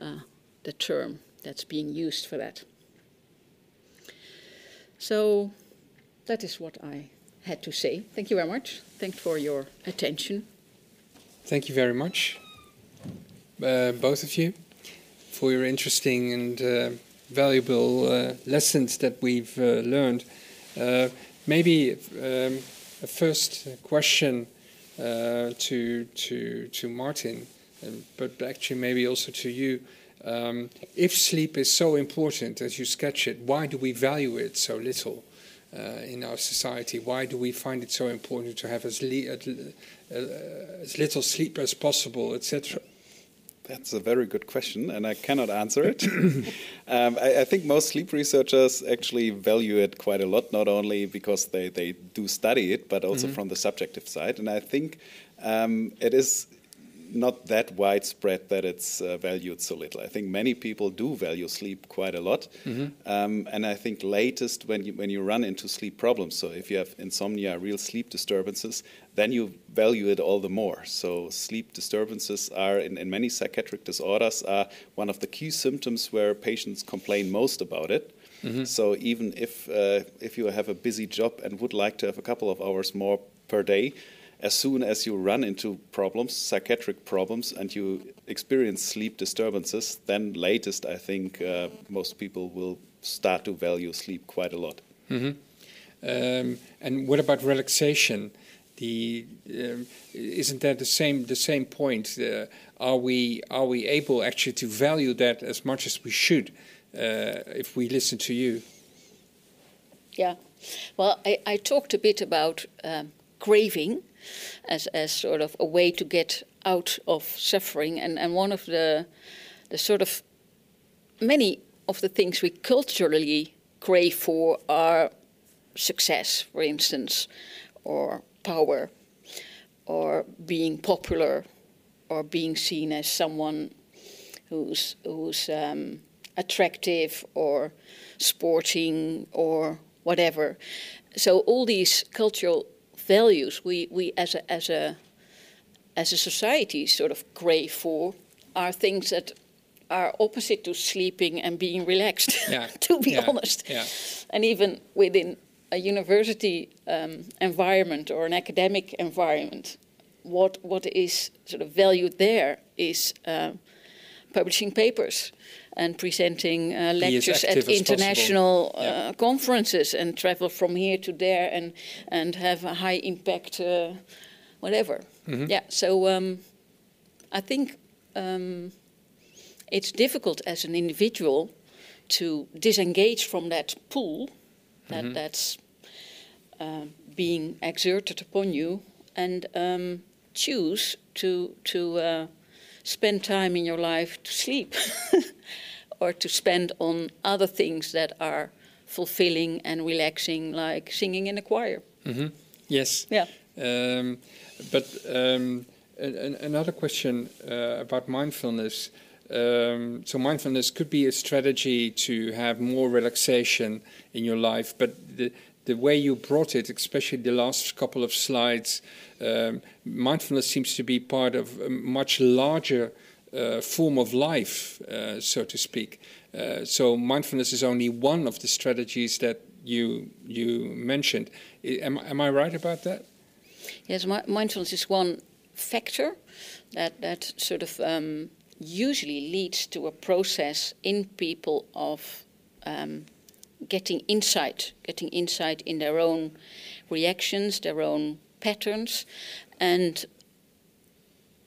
uh, the term that's being used for that. So that is what I had to say. Thank you very much. Thanks for your attention. Thank you very much, uh, both of you, for your interesting and uh, valuable uh, lessons that we've uh, learned. Uh, maybe um, a first question uh, to to to Martin, um, but actually maybe also to you. Um, if sleep is so important as you sketch it, why do we value it so little uh, in our society? Why do we find it so important to have as, uh, as little sleep as possible, etc.? That's a very good question, and I cannot answer it. [COUGHS] um, I, I, think most sleep researchers actually value it quite a lot, not only because they, they do study it, but also mm -hmm. from the subjective side. And I think um, it is not that widespread that it's uh, valued so little. I think many people do value sleep quite a lot, mm-hmm. um, and I think latest when you when you run into sleep problems. So if you have insomnia, real sleep disturbances, then you value it all the more. So sleep disturbances are in, in many psychiatric disorders are one of the key symptoms where patients complain most about it. Mm-hmm. So even if uh, if you have a busy job and would like to have a couple of hours more per day, as soon as you run into problems, psychiatric problems, and you experience sleep disturbances, then latest, I think uh, most people will start to value sleep quite a lot. Mm-hmm. Um, and what about relaxation? The um, isn't that the same the same point? Uh, are we are we able actually to value that as much as we should uh, if we listen to you? Yeah, well, I, I talked a bit about um, craving as, as sort of a way to get out of suffering. And, and one of the, the sort of many of the things we culturally crave for are success, for instance, or power, or being popular, or being seen as someone who's, who's um, attractive or sporting or whatever. So all these cultural values we, we as a as a as a society sort of crave for are things that are opposite to sleeping and being relaxed, yeah. [LAUGHS] to be yeah. honest. Yeah. And even within a university um, environment or an academic environment, what what is sort of valued there is uh, publishing papers and presenting uh, lectures at international uh, yeah. conferences and travel from here to there and and have a high impact, uh, whatever. Mm-hmm. Yeah. So um, I think um, it's difficult as an individual to disengage from that pull that mm-hmm. that's uh, being exerted upon you and um, choose to to uh, spend time in your life to sleep [LAUGHS] or to spend on other things that are fulfilling and relaxing, like singing in a choir. Mm-hmm. Yes. Yeah. Um, but um, an, another question uh, about mindfulness. Um, so mindfulness could be a strategy to have more relaxation in your life, but the the way you brought it, especially the last couple of slides, um, mindfulness seems to be part of a much larger uh, form of life, uh, so to speak. Uh, so mindfulness is only one of the strategies that you you mentioned. Am, am I right about that? Yes, mindfulness is one factor that that sort of um, usually leads to a process in people of um, getting insight, getting insight in their own reactions, their own patterns, and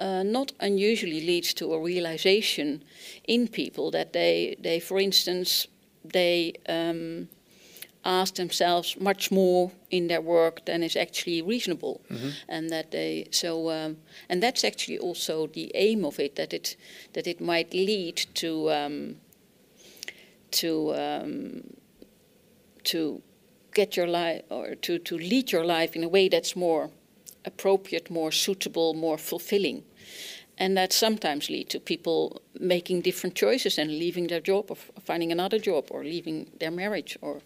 uh, not unusually leads to a realization in people that they, they for instance, they um, ask themselves much more in their work than is actually reasonable, and that they so um, and that's actually also the aim of it that it that it might lead to um, to um, to get your life or to, to lead your life in a way that's more appropriate, more suitable, more fulfilling. And that sometimes lead to people making different choices and leaving their job or finding another job or leaving their marriage or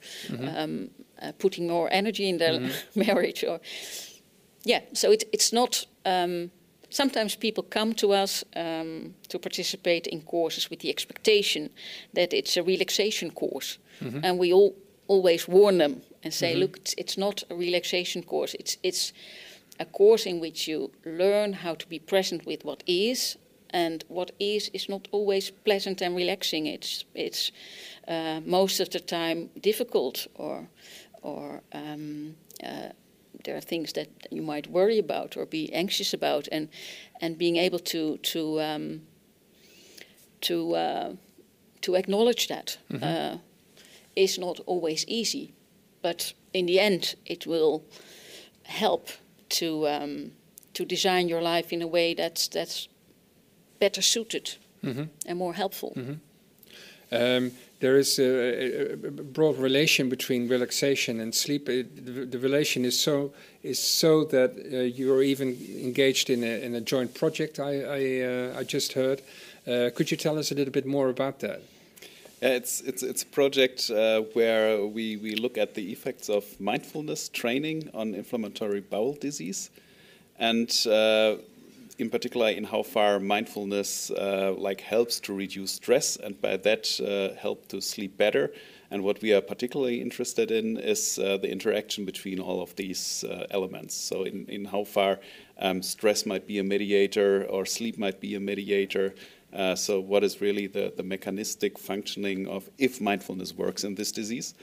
um, uh, putting more energy in their [LAUGHS] marriage or yeah. So it, it's not. Um, sometimes people come to us um, to participate in courses with the expectation that it's a relaxation course, and we all always warn them and say, look, it's, it's not a relaxation course. It's it's a course in which you learn how to be present with what is, and what is is not always pleasant and relaxing. It's it's uh, most of the time difficult or or um, uh, there are things that you might worry about or be anxious about, and and being able to to um, to uh, to acknowledge that uh, is not always easy, but in the end, it will help to um, to design your life in a way that's that's better suited and more helpful. Um, there is a, a- a broad relation between relaxation and sleep. It, the, the relation is so is so that uh, you are even engaged in a, in a joint project. I I, uh, I just heard. Uh, could you tell us a little bit more about that? Yeah, it's it's it's a project uh, where we we look at the effects of mindfulness training on inflammatory bowel disease, and uh, in particular in how far mindfulness uh, like helps to reduce stress and by that uh, help to sleep better. And what we are particularly interested in is uh, the interaction between all of these uh, elements. So in in how far um, stress might be a mediator or sleep might be a mediator. Uh, so, what is really the, the mechanistic functioning of if mindfulness works in this disease?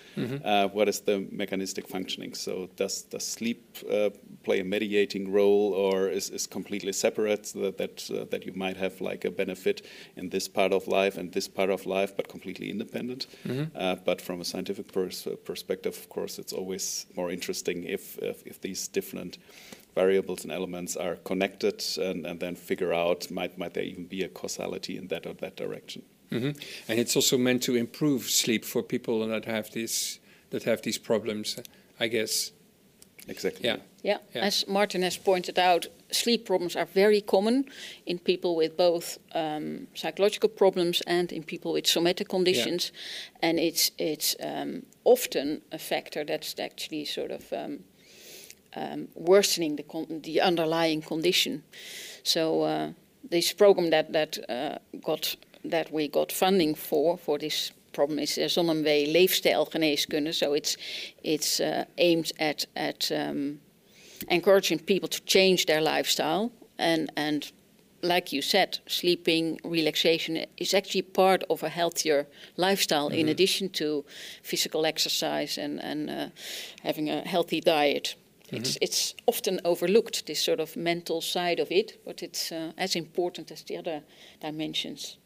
Uh, what is the mechanistic functioning? So, does does sleep uh, play a mediating role, or is, is completely separate? So that that, uh, that you might have like a benefit in this part of life and this part of life, but completely independent. Uh, but from a scientific pers- perspective, of course, it's always more interesting if if, if these different variables and elements are connected and, and then figure out might might there even be a causality in that or that direction. hmm And it's also meant to improve sleep for people that have these that have these problems. I guess. Exactly. Yeah. Yeah, Yeah. as Martin has pointed out, sleep problems are very common in people with both um, psychological problems and in people with somatic conditions, and it's it's um, often a factor that's actually sort of um, um, worsening the con- the underlying condition. So uh, this program that that uh, got that we got funding for for this problem is uh, ZonMw leefstijlgeneeskunde. So it's it's uh, aimed at at um, encouraging people to change their lifestyle and and like you said, sleeping, relaxation is actually part of a healthier lifestyle in addition to physical exercise and, and uh, having a healthy diet. It's, it's often overlooked, this sort of mental side of it, but it's uh, as important as the other dimensions.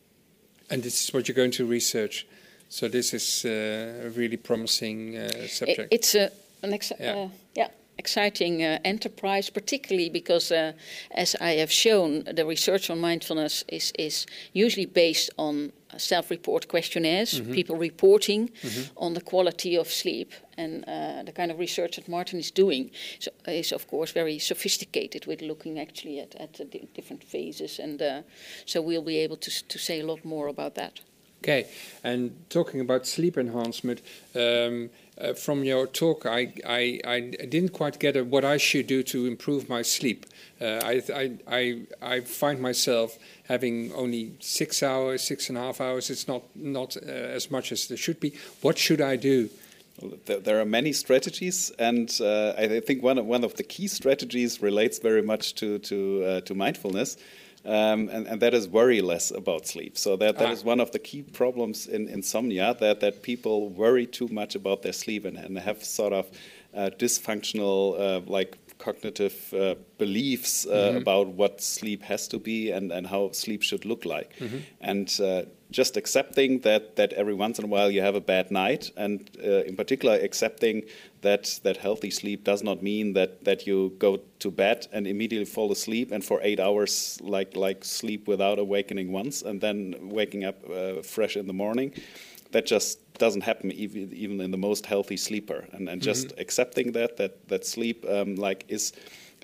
And this is what you're going to research. So this is uh, a really promising uh, subject. It's a, an ex- Yeah. uh, yeah, exciting uh, enterprise, particularly because, uh, as I have shown, the research on mindfulness is, is usually based on uh, self-report questionnaires, people reporting on the quality of sleep, and uh, the kind of research that Martin is doing. So, is, of course, very sophisticated with looking actually at, at the different phases, and uh, so we'll be able to, to say a lot more about that. Okay, and talking about sleep enhancement, um, uh, from your talk, I, I, I didn't quite get what I should do to improve my sleep. Uh, I, I, I, find myself having only six hours, six and a half hours. It's not, not uh, as much as there should be. What should I do? There, are many strategies, and uh, I I think one of, one of the key strategies relates very much to to, uh, to mindfulness, um, and, and that is worry less about sleep. So that, that Ah. is one of the key problems in insomnia that that people worry too much about their sleep and, and have sort of uh, dysfunctional uh, like cognitive uh, beliefs uh, mm-hmm. about what sleep has to be and, and how sleep should look like. Mm-hmm. And uh, just accepting that, that every once in a while you have a bad night, and uh, in particular, accepting that, that healthy sleep does not mean that, that you go to bed and immediately fall asleep and for eight hours, like, like sleep without awakening once, and then waking up uh, fresh in the morning. That just doesn't happen even, even in the most healthy sleeper. And, and just mm-hmm. accepting that, that, that sleep um, like is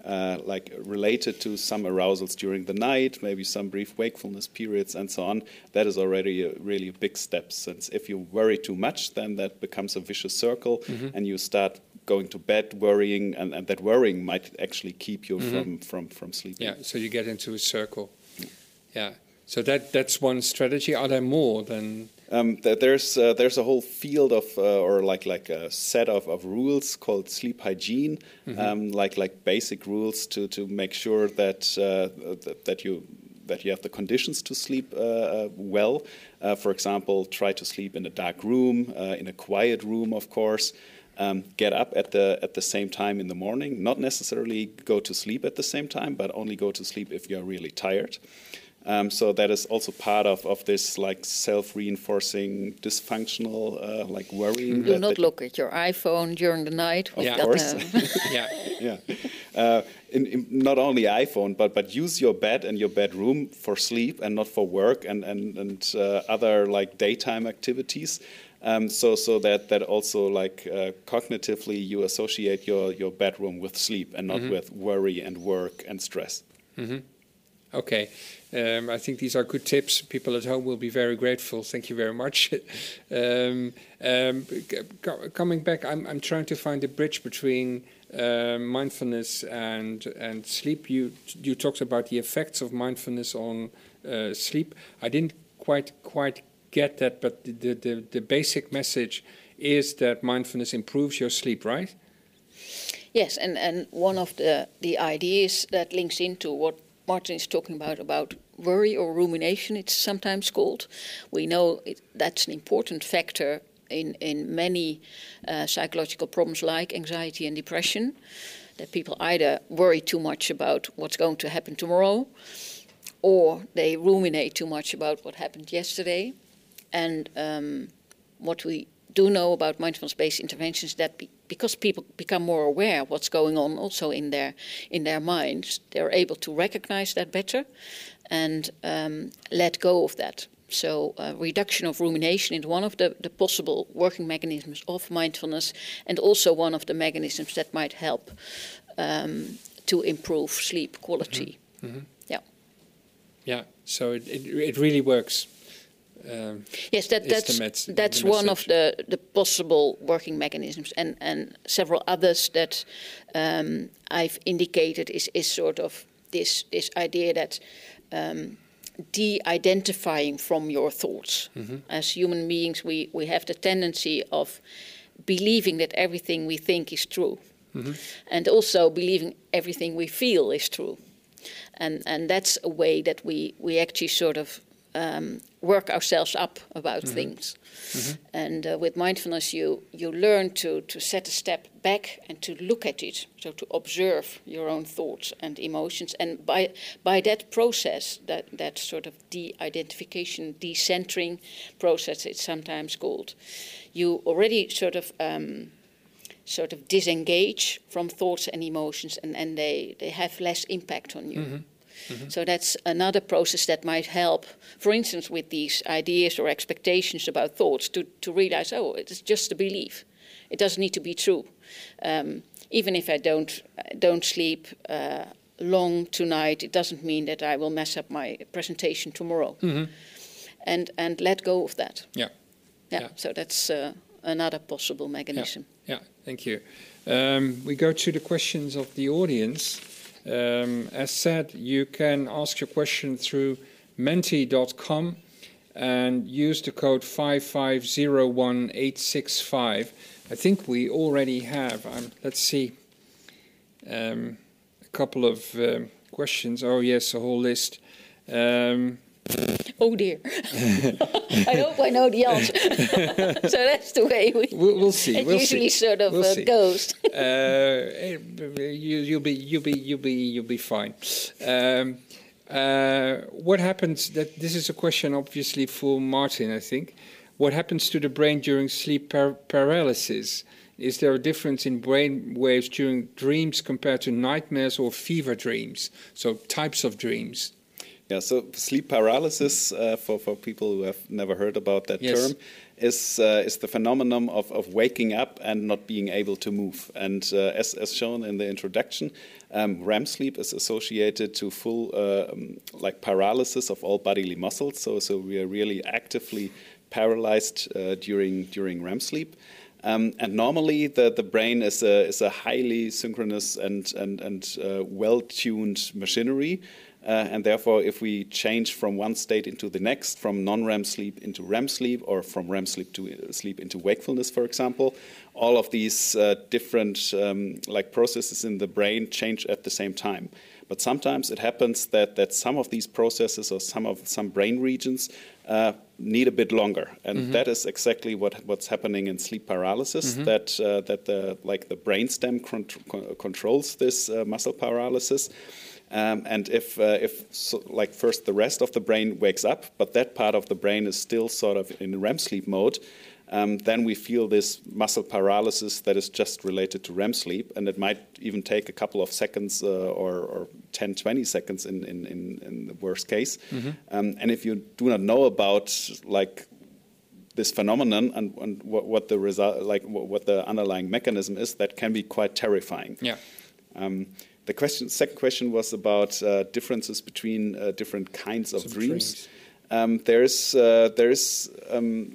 uh, like related to some arousals during the night, maybe some brief wakefulness periods, and so on. That is already a really big step. Since if you worry too much, then that becomes a vicious circle, mm-hmm. and you start going to bed worrying, and, and that worrying might actually keep you mm-hmm. from, from, from sleeping. Yeah, so you get into a circle. Yeah. So that that's one strategy. Are there more than? Um, there's uh, there's a whole field of uh, or like like a set of, of rules called sleep hygiene, mm-hmm. um, like like basic rules to, to make sure that, uh, that, that you that you have the conditions to sleep uh, uh, well. Uh, for example, try to sleep in a dark room, in a quiet room, of course. Um, get up at the at the same time in the morning. Not necessarily go to sleep at the same time, but only go to sleep if you are really tired. Um, so that is also part of, of this like self-reinforcing dysfunctional uh, like worrying. Do not look at your iPhone during the night. Of yeah. course. [LAUGHS] yeah. yeah. Uh, in, in not only iPhone, but but use your bed and your bedroom for sleep and not for work and and and uh, other like daytime activities. Um, so so that that also like uh, cognitively you associate your your bedroom with sleep and not mm -hmm. with worry and work and stress. Mm -hmm. Okay. Um, I think these are good tips. People at home will be very grateful. Thank you very much. [LAUGHS] um, um, coming back, I'm, I'm, trying to find a bridge between uh, mindfulness and and sleep. You you talked about the effects of mindfulness on uh, sleep. I didn't quite quite get that, but the, the the basic message is that mindfulness improves your sleep, right? Yes, and, and one of the, the ideas that links into what Martin is talking about about worry or rumination, it's sometimes called. We know it, that's an important factor in, in many uh, psychological problems like anxiety and depression. That people either worry too much about what's going to happen tomorrow, or they ruminate too much about what happened yesterday. And um, what we do know about mindfulness-based interventions that be, because people become more aware of what's going on also in their in their minds, they're able to recognize that better and um, let go of that. So, uh, reduction of rumination is one of the, the possible working mechanisms of mindfulness, and also one of the mechanisms that might help um, to improve sleep quality. Mm-hmm. Mm-hmm. Yeah. Yeah. So it, it, it really works. Um, yes, that, that's that's one of the, the possible working mechanisms, and, and several others that um, I've indicated is, is sort of this this idea that um, de-identifying from your thoughts. Mm-hmm. As human beings, we, we have the tendency of believing that everything we think is true, mm-hmm. and also believing everything we feel is true, and and that's a way that we we actually sort of um, work ourselves up about mm-hmm. things. Mm-hmm. And uh, with mindfulness, you you learn to to set a step back and to look at it, so to observe your own thoughts and emotions. And by by that process, that that sort of de-identification, decentering process, it's sometimes called, you already sort of. Um, sort of disengage from thoughts and emotions and, and they, they have less impact on you. Mm-hmm. Mm-hmm. So that's another process that might help, for instance, with these ideas or expectations about thoughts, to, to realize, oh, it's just a belief. It doesn't need to be true. Um, even if I don't don't sleep uh, long tonight, it doesn't mean that I will mess up my presentation tomorrow. Mm-hmm. And and let go of that. Yeah. Yeah. yeah. So that's uh, another possible mechanism. Yeah. yeah. Thank you. Um, we go to the questions of the audience. Um, as said, you can ask your question through menti.com and use the code 5501865. I think we already have, um, let's see, um, a couple of um, questions. Oh, yes, a whole list. Um, Oh dear. [LAUGHS] I hope I know the answer. [LAUGHS] so that's the way we. We'll, we'll see. It we'll usually see. sort of We'll uh, goes. uh, you, you'll be you'll be you'll be you'll be fine. Um, uh, what happens? That this is a question, obviously, for Martin. I think. What happens to the brain during sleep par- paralysis? Is there a difference in brain waves during dreams compared to nightmares or fever dreams? So types of dreams. Yeah, so sleep paralysis, uh, for, for people who have never heard about that Yes. term, is, uh, is the phenomenon of, of waking up and not being able to move. And uh, as, as shown in the introduction, um, REM sleep is associated to full uh, um, like paralysis of all bodily muscles. So, so we are really actively paralyzed uh, during, during REM sleep. Um, and normally, the, the brain is a, is a highly synchronous and, and, and uh, well tuned machinery. Uh, and therefore, if we change from one state into the next, from non REM sleep into REM sleep, or from REM sleep to uh, sleep into wakefulness, for example, all of these uh, different um, like processes in the brain change at the same time. But sometimes it happens that, that some of these processes or some of some brain regions uh, need a bit longer, and that is exactly what what's happening in sleep paralysis. That uh, that the like the brainstem contr- con- controls this uh, muscle paralysis. Um, and if, uh, if so, like first the rest of the brain wakes up, but that part of the brain is still sort of in REM sleep mode, um, then we feel this muscle paralysis that is just related to REM sleep, and it might even take a couple of seconds uh, or, or 10, 20 seconds in, in, in, in the worst case. Um, and if you do not know about like this phenomenon and, and what, what the result, like what, what the underlying mechanism is, that can be quite terrifying. Yeah. Um, the question, second question was about uh, differences between uh, different kinds of Some dreams. Um, there's uh, there's um,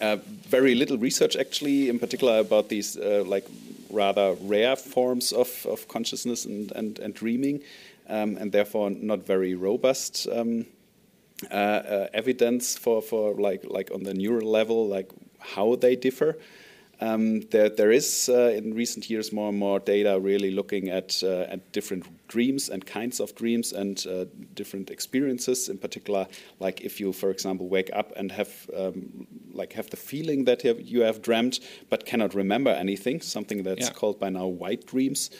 uh, very little research actually, in particular about these uh, like rather rare forms of, of consciousness and, and, and dreaming, um, and therefore not very robust um, uh, uh, evidence for, for like like on the neural level, like how they differ. Um, there, there is uh, in recent years more and more data really looking at uh, at different dreams and kinds of dreams and uh, different experiences. In particular, like if you, for example, wake up and have um, like have the feeling that you have, you have dreamt but cannot remember anything, something that's Yeah. called by now white dreams.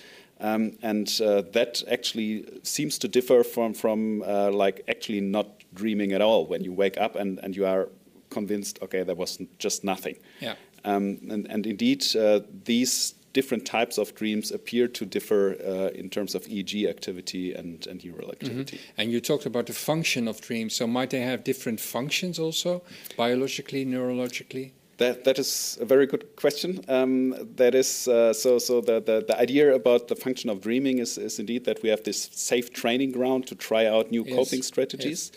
Um, and uh, that actually seems to differ from from uh, like actually not dreaming at all when you wake up and, and you are convinced okay there was just nothing Yeah. Um, and, and indeed, uh, these different types of dreams appear to differ uh, in terms of EEG activity and, and neural activity. And you talked about the function of dreams. So might they have different functions also, biologically, neurologically? That, that is a very good question. Um, that is uh, so. So the, the, the idea about the function of dreaming is, is indeed that we have this safe training ground to try out new Yes, coping strategies.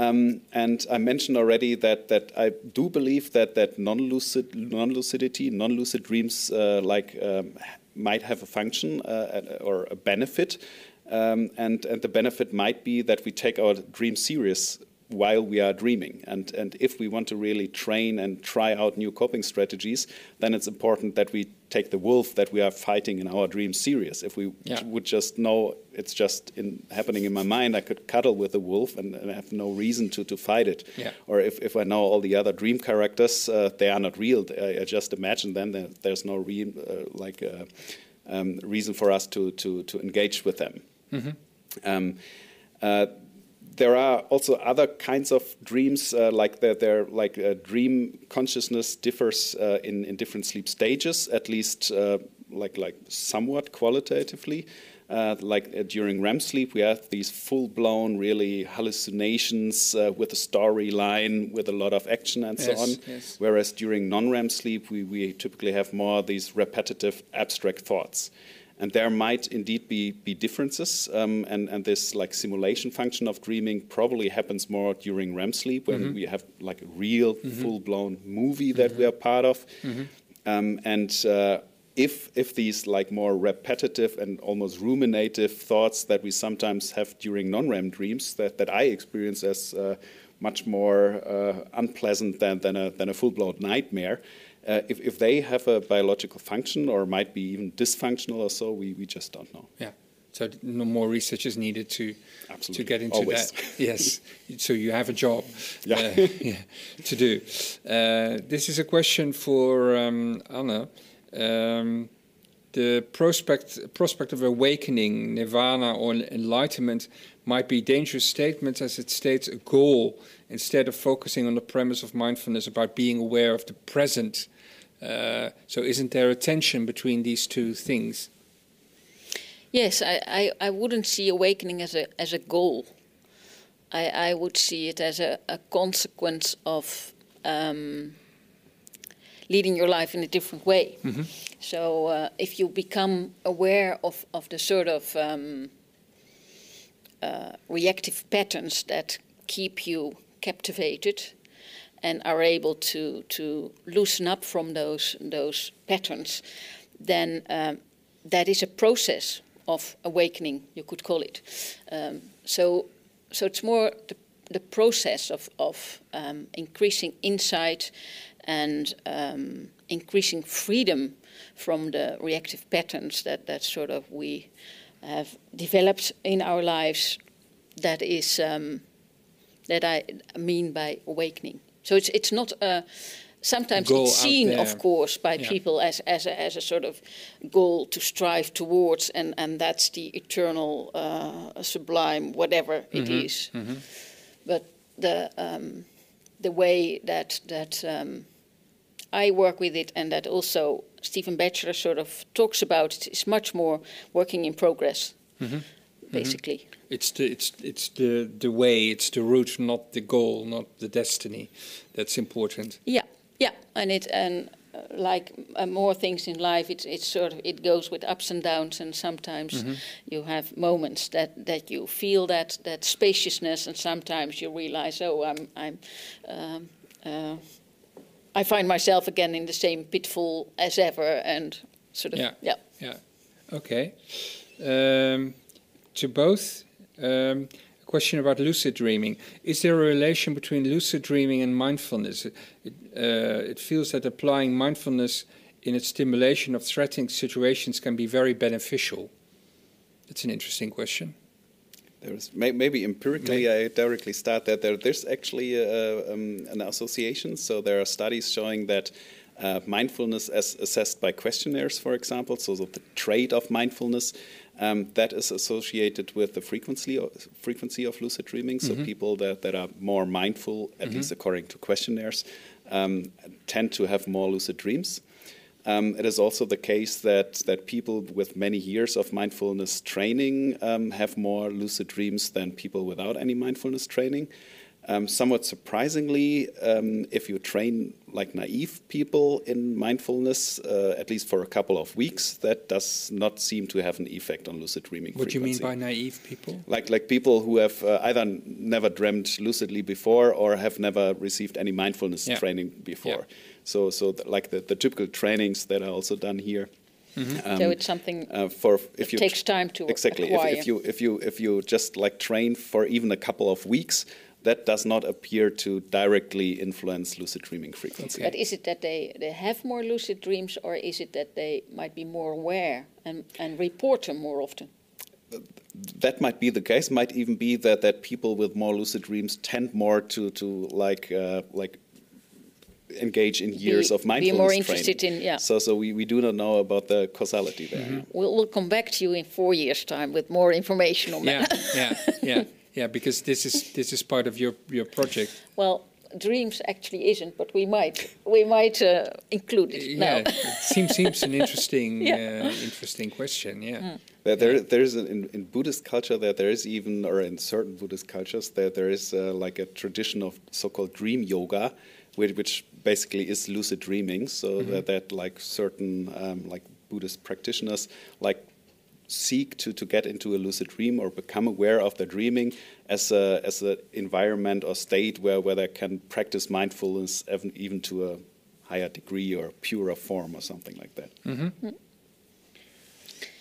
Um, and I mentioned already that, that I do believe that, that non-lucid, non-lucidity, non-lucid dreams uh, like um, might have a function uh, or a benefit. Um, and, and the benefit might be that we take our dream serious while we are dreaming. And, and if we want to really train and try out new coping strategies, then it's important that we take the wolf that we are fighting in our dreams serious. If we Yeah. would just know it's just in, happening in my mind, I could cuddle with the wolf and, and have no reason to, to fight it. Yeah. Or if, if I know all the other dream characters, uh, they are not real. I, I just imagine them. There, there's no real, uh, like uh, um, reason for us to, to, to engage with them. Um, uh, there are also other kinds of dreams, uh, like that. There, like uh, dream consciousness differs uh, in in different sleep stages, at least uh, like like somewhat qualitatively. Uh, like uh, during REM sleep, we have these full-blown, really hallucinations uh, with a storyline, with a lot of action and so on. yes. Whereas during non-REM sleep, we, we typically have more these repetitive, abstract thoughts. And there might indeed be, be differences, um, and, and this like simulation function of dreaming probably happens more during REM sleep when we have like a real full-blown movie that we are part of. Um, and uh, if if these like more repetitive and almost ruminative thoughts that we sometimes have during non-REM dreams that, that I experience as uh, much more uh, unpleasant than, than a, than a full-blown nightmare, uh, if, if they have a biological function or might be even dysfunctional or so, we, we just don't know. Yeah. So no more research is needed to Absolutely. to get into Always. that. [LAUGHS] yes. So you have a job Yeah. uh, [LAUGHS] yeah, to do. Uh, this is a question for um, Anna. Um, the prospect prospect of awakening, nirvana, or enlightenment might be dangerous statements as it states a goal instead of focusing on the premise of mindfulness about being aware of the present. Uh, so, isn't there a tension between these two things? Yes, I, I, I wouldn't see awakening as a as a goal. I, I would see it as a, a consequence of um, leading your life in a different way. So uh, if you become aware of, of the sort of um, uh, reactive patterns that keep you captivated and are able to, to loosen up from those, those patterns, then um, that is a process of awakening, you could call it. Um, so, so it's more the, the process of, of um, increasing insight and um, increasing freedom from the reactive patterns that, that sort of we have developed in our lives. That is um, that I mean by awakening. So it's it's not a sometimes Goal it's seen, of course, by Yeah. people as as a, as a sort of goal to strive towards, and and that's the eternal, uh, sublime, whatever it Mm-hmm. is. But the um, the way that that um, I work with it, and that also Stephen Batchelor sort of talks about, it, is much more working in progress, Mm-hmm. basically. It's the it's it's the the way, it's the route, not the goal, not the destiny. That's important. Yeah, yeah, and it and like uh, more things in life, it's it's sort of it goes with ups and downs, and sometimes you have moments that that you feel that that spaciousness, and sometimes you realize, oh, I'm I'm. Um, uh, I find myself again in the same pitfall as ever, and sort of Yeah. yeah. Yeah. Okay. Um, to both, um, question about lucid dreaming. Is there a relation between lucid dreaming and mindfulness? It, uh, it feels that applying mindfulness in its stimulation of threatening situations can be very beneficial. That's an interesting question. There's may, maybe empirically, I directly start that there, there's actually uh, um, an association. So there are studies showing that uh, mindfulness, as assessed by questionnaires, for example, so the trait of mindfulness, um, that is associated with the frequency of, frequency of lucid dreaming. So people that, that are more mindful, at least according to questionnaires, um, tend to have more lucid dreams. Um, it is also the case that, that people with many years of mindfulness training um, have more lucid dreams than people without any mindfulness training. Um, somewhat surprisingly, um, if you train like naive people in mindfulness, uh, at least for a couple of weeks, that does not seem to have an effect on lucid dreaming. What do you mean by naive people? like like people who have uh, either never dreamt lucidly before or have never received any mindfulness Yeah. training before. Yeah. So so th- like the, the typical trainings that are also done here. Um, so it's something uh, for if that you takes time to exactly if, if you if you if you just like train for even a couple of weeks, that does not appear to directly influence lucid dreaming frequency. But is it that they, they have more lucid dreams, or is it that they might be more aware and, and report them more often? that might be the case. Might even be that, that people with more lucid dreams tend more to to like uh, like engage in years Be- of be mindfulness more training. interested in- yeah. So so we, we do not know about the causality there. Mm-hmm. We'll, we'll come back to you in four years' time with more information on Yeah, that. yeah, yeah, [LAUGHS] yeah. Because this is this is part of your your project. Well, dreams actually isn't, but we might we might uh, include it Yeah, now. it seems seems an interesting [LAUGHS] Yeah. uh, interesting question. Yeah. There, there, there is an, in, in Buddhist culture that there is even, or in certain Buddhist cultures, that there is uh, like a tradition of so-called dream yoga, which, which basically is lucid dreaming. So that, that like certain um, like Buddhist practitioners like seek to, to get into a lucid dream or become aware of their dreaming as a as an environment or state where, where they can practice mindfulness even, even to a higher degree or purer form or something like that.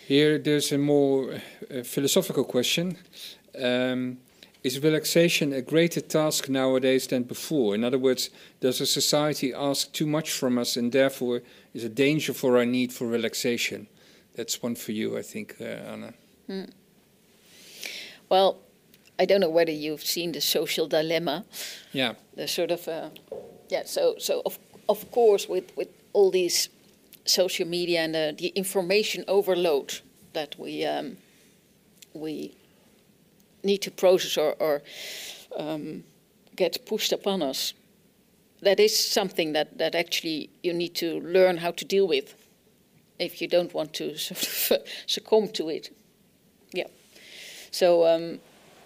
Here, there's a more uh, philosophical question. Um, is relaxation a greater task nowadays than before? In other words, does a society ask too much from us and therefore is a danger for our need for relaxation? That's one for you, I think, uh, Anna. well, I don't know whether you've seen the social dilemma. Yeah. The sort of uh, yeah. So so of of course with with all these social media and the, the information overload that we um, we need to process or, or um, get pushed upon us. That is something that, that actually you need to learn how to deal with if you don't want to [LAUGHS] sort of succumb to it. Yeah. So um,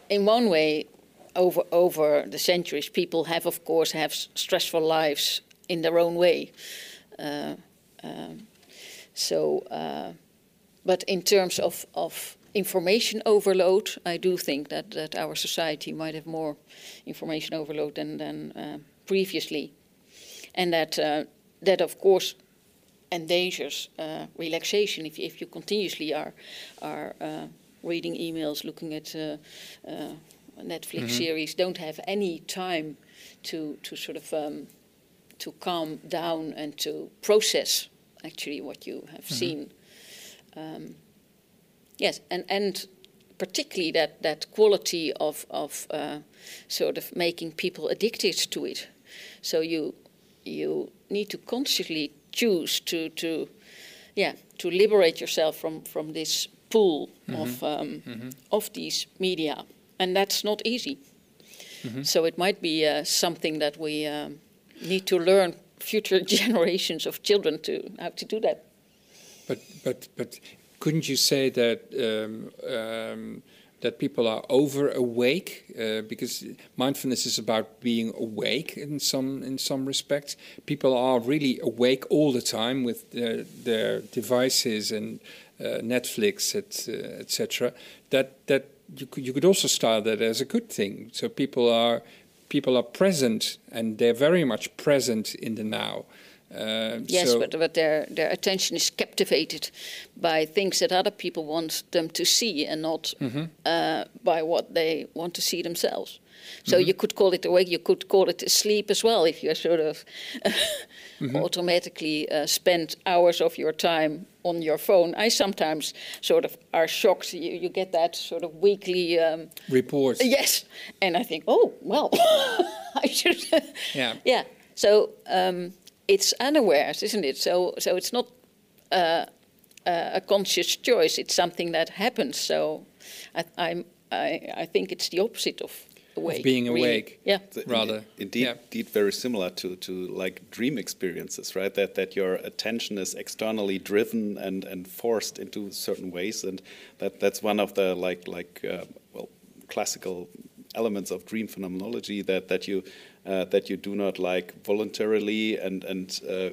in one way, over over the centuries, people have, of course, have stressful lives in their own way. Uh, um, so, uh, but in terms of, of information overload, I do think that, that our society might have more information overload than, than uh, previously. And that, uh, that, of course, endangers uh, relaxation if, if you continuously are, are uh, reading emails, looking at uh, uh, Netflix mm-hmm. series, don't have any time to, to sort of um, to calm down and to process actually what you have mm-hmm. seen. Um, yes, and and particularly that that quality of of uh, sort of making people addicted to it. So you you need to consciously choose to to yeah to liberate yourself from from this pool mm-hmm. of um, mm-hmm. of these media, and that's not easy. Mm-hmm. So it might be uh, something that we um, need to learn future [LAUGHS] generations of children to how to do that. But but but couldn't you say that um, um, that people are over awake uh, because mindfulness is about being awake in some in some respects. People are really awake all the time with their, their devices and uh, Netflix, etc. Et that that you could, you could also style that as a good thing. So people are people are present and they're very much present in the now. Uh, yes, so but, but their, their attention is captivated by things that other people want them to see and not mm-hmm. uh, by what they want to see themselves. So mm-hmm. you could call it awake, you could call it sleep as well if you sort of mm-hmm. [LAUGHS] automatically uh, spend hours of your time on your phone. I sometimes sort of are shocked. You, you get that sort of weekly um, report. Yes, and I think, oh well, [LAUGHS] I should. yeah. [LAUGHS] Yeah. So um, it's unawares, isn't it? So so it's not. Uh, uh, a conscious choice. It's something that happens. So, I, I, I think it's the opposite of awake. Of being awake. Yeah. Rather. Indeed, yeah. indeed, very similar to, to like dream experiences, right? That that your attention is externally driven and, and forced into certain ways, and that that's one of the like like uh, well classical elements of dream phenomenology that that you uh, that you do not like voluntarily and and uh,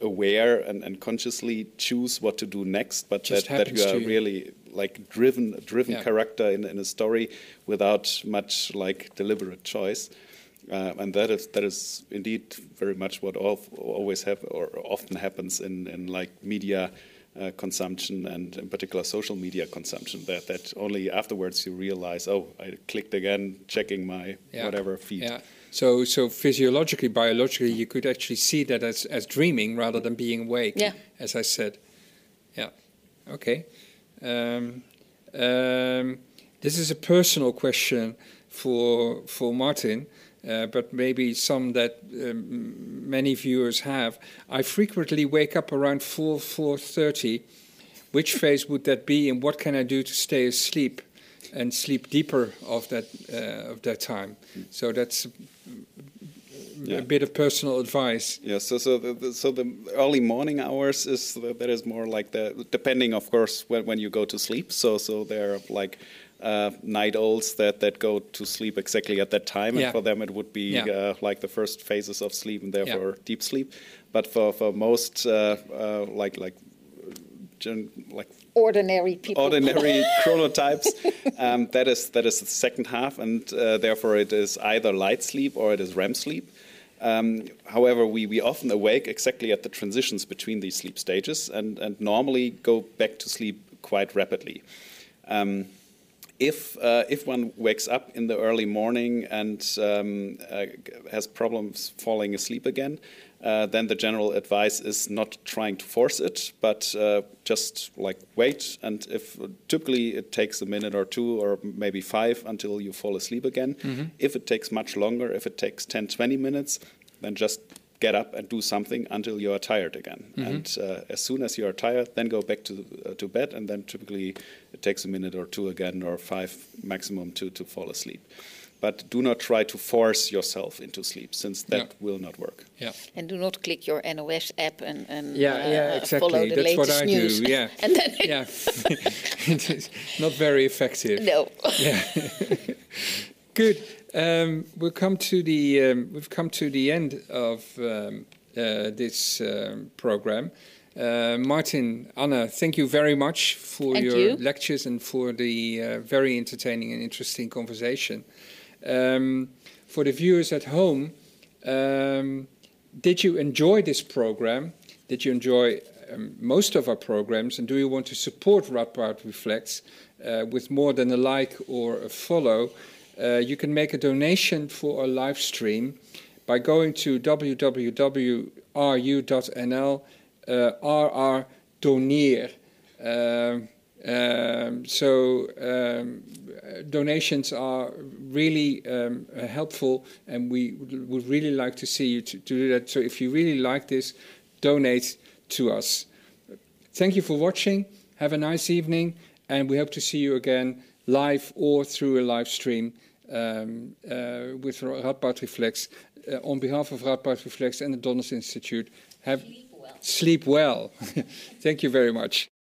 aware and, and consciously choose what to do next, but that, that you are you. really like driven driven yeah. character in, in a story without much like deliberate choice. Uh, and that is that is indeed very much what all, always have or often happens in, in like media uh, consumption and in particular social media consumption that that only afterwards you realize oh I clicked again checking my yeah. whatever feed yeah. So so physiologically biologically you could actually see that as as dreaming rather than being awake yeah. as I said yeah okay um, um, this is a personal question for for Martin, uh, but maybe some that um, many viewers have. I frequently wake up around four four thirty. Which phase would that be, and what can I do to stay asleep and sleep deeper of that uh, of that time? So that's yeah. a bit of personal advice. Yeah. So so the, the, so the early morning hours is that is more like the depending, of course, when when you go to sleep. So so they're like. Uh, night owls that, that go to sleep exactly at that time, yeah. and for them it would be yeah. uh, like the first phases of sleep, and therefore deep sleep. But for for most uh, uh like like like ordinary people, ordinary [LAUGHS] chronotypes. Um, that is that is the second half, and uh, therefore it is either light sleep or it is REM sleep. Um, however, we, we often awake exactly at the transitions between these sleep stages and, and normally go back to sleep quite rapidly. Um, if, uh, if one wakes up in the early morning and um, uh, has problems falling asleep again, uh, then the general advice is not trying to force it, but uh, just like wait. And if typically it takes a minute or two or maybe five until you fall asleep again. Mm-hmm. If it takes much longer, if it takes 10, 20 minutes, then just get up and do something until you are tired again. Mm-hmm. And uh, as soon as you are tired, then go back to uh, to bed, and then typically it takes a minute or two again, or five maximum to to fall asleep. But do not try to force yourself into sleep, since that yeah. will not work. Yeah. And do not click your NOS app and, and yeah, uh, yeah, exactly. follow the That's latest what I news. do. Yeah, [LAUGHS] and then yeah, [LAUGHS] it's not very effective. No. [LAUGHS] Yeah. Good. Um, we'll come to the um, we've come to the end of um, uh, this um, program. Uh, Martin, Anna, thank you very much for thank your you. lectures and for the uh, very entertaining and interesting conversation. Um, for the viewers at home, um, did you enjoy this program? Did you enjoy most of our programs? And do you want to support Radboud Reflects uh, with more than a like or a follow? Uh, you can make a donation for our live stream by going to www.ru.nl uh, RR Doneer. Um, so um, donations are really um, helpful, and we would really like to see you to, to, do that. So if you really like this, donate to us. Thank you for watching. Have a nice evening, and we hope to see you again live or through a live stream um, uh, with Radboud Reflects. Uh, on behalf of Radboud Reflects and the Donders Institute, have sleep well. Sleep well. [LAUGHS] Thank you very much.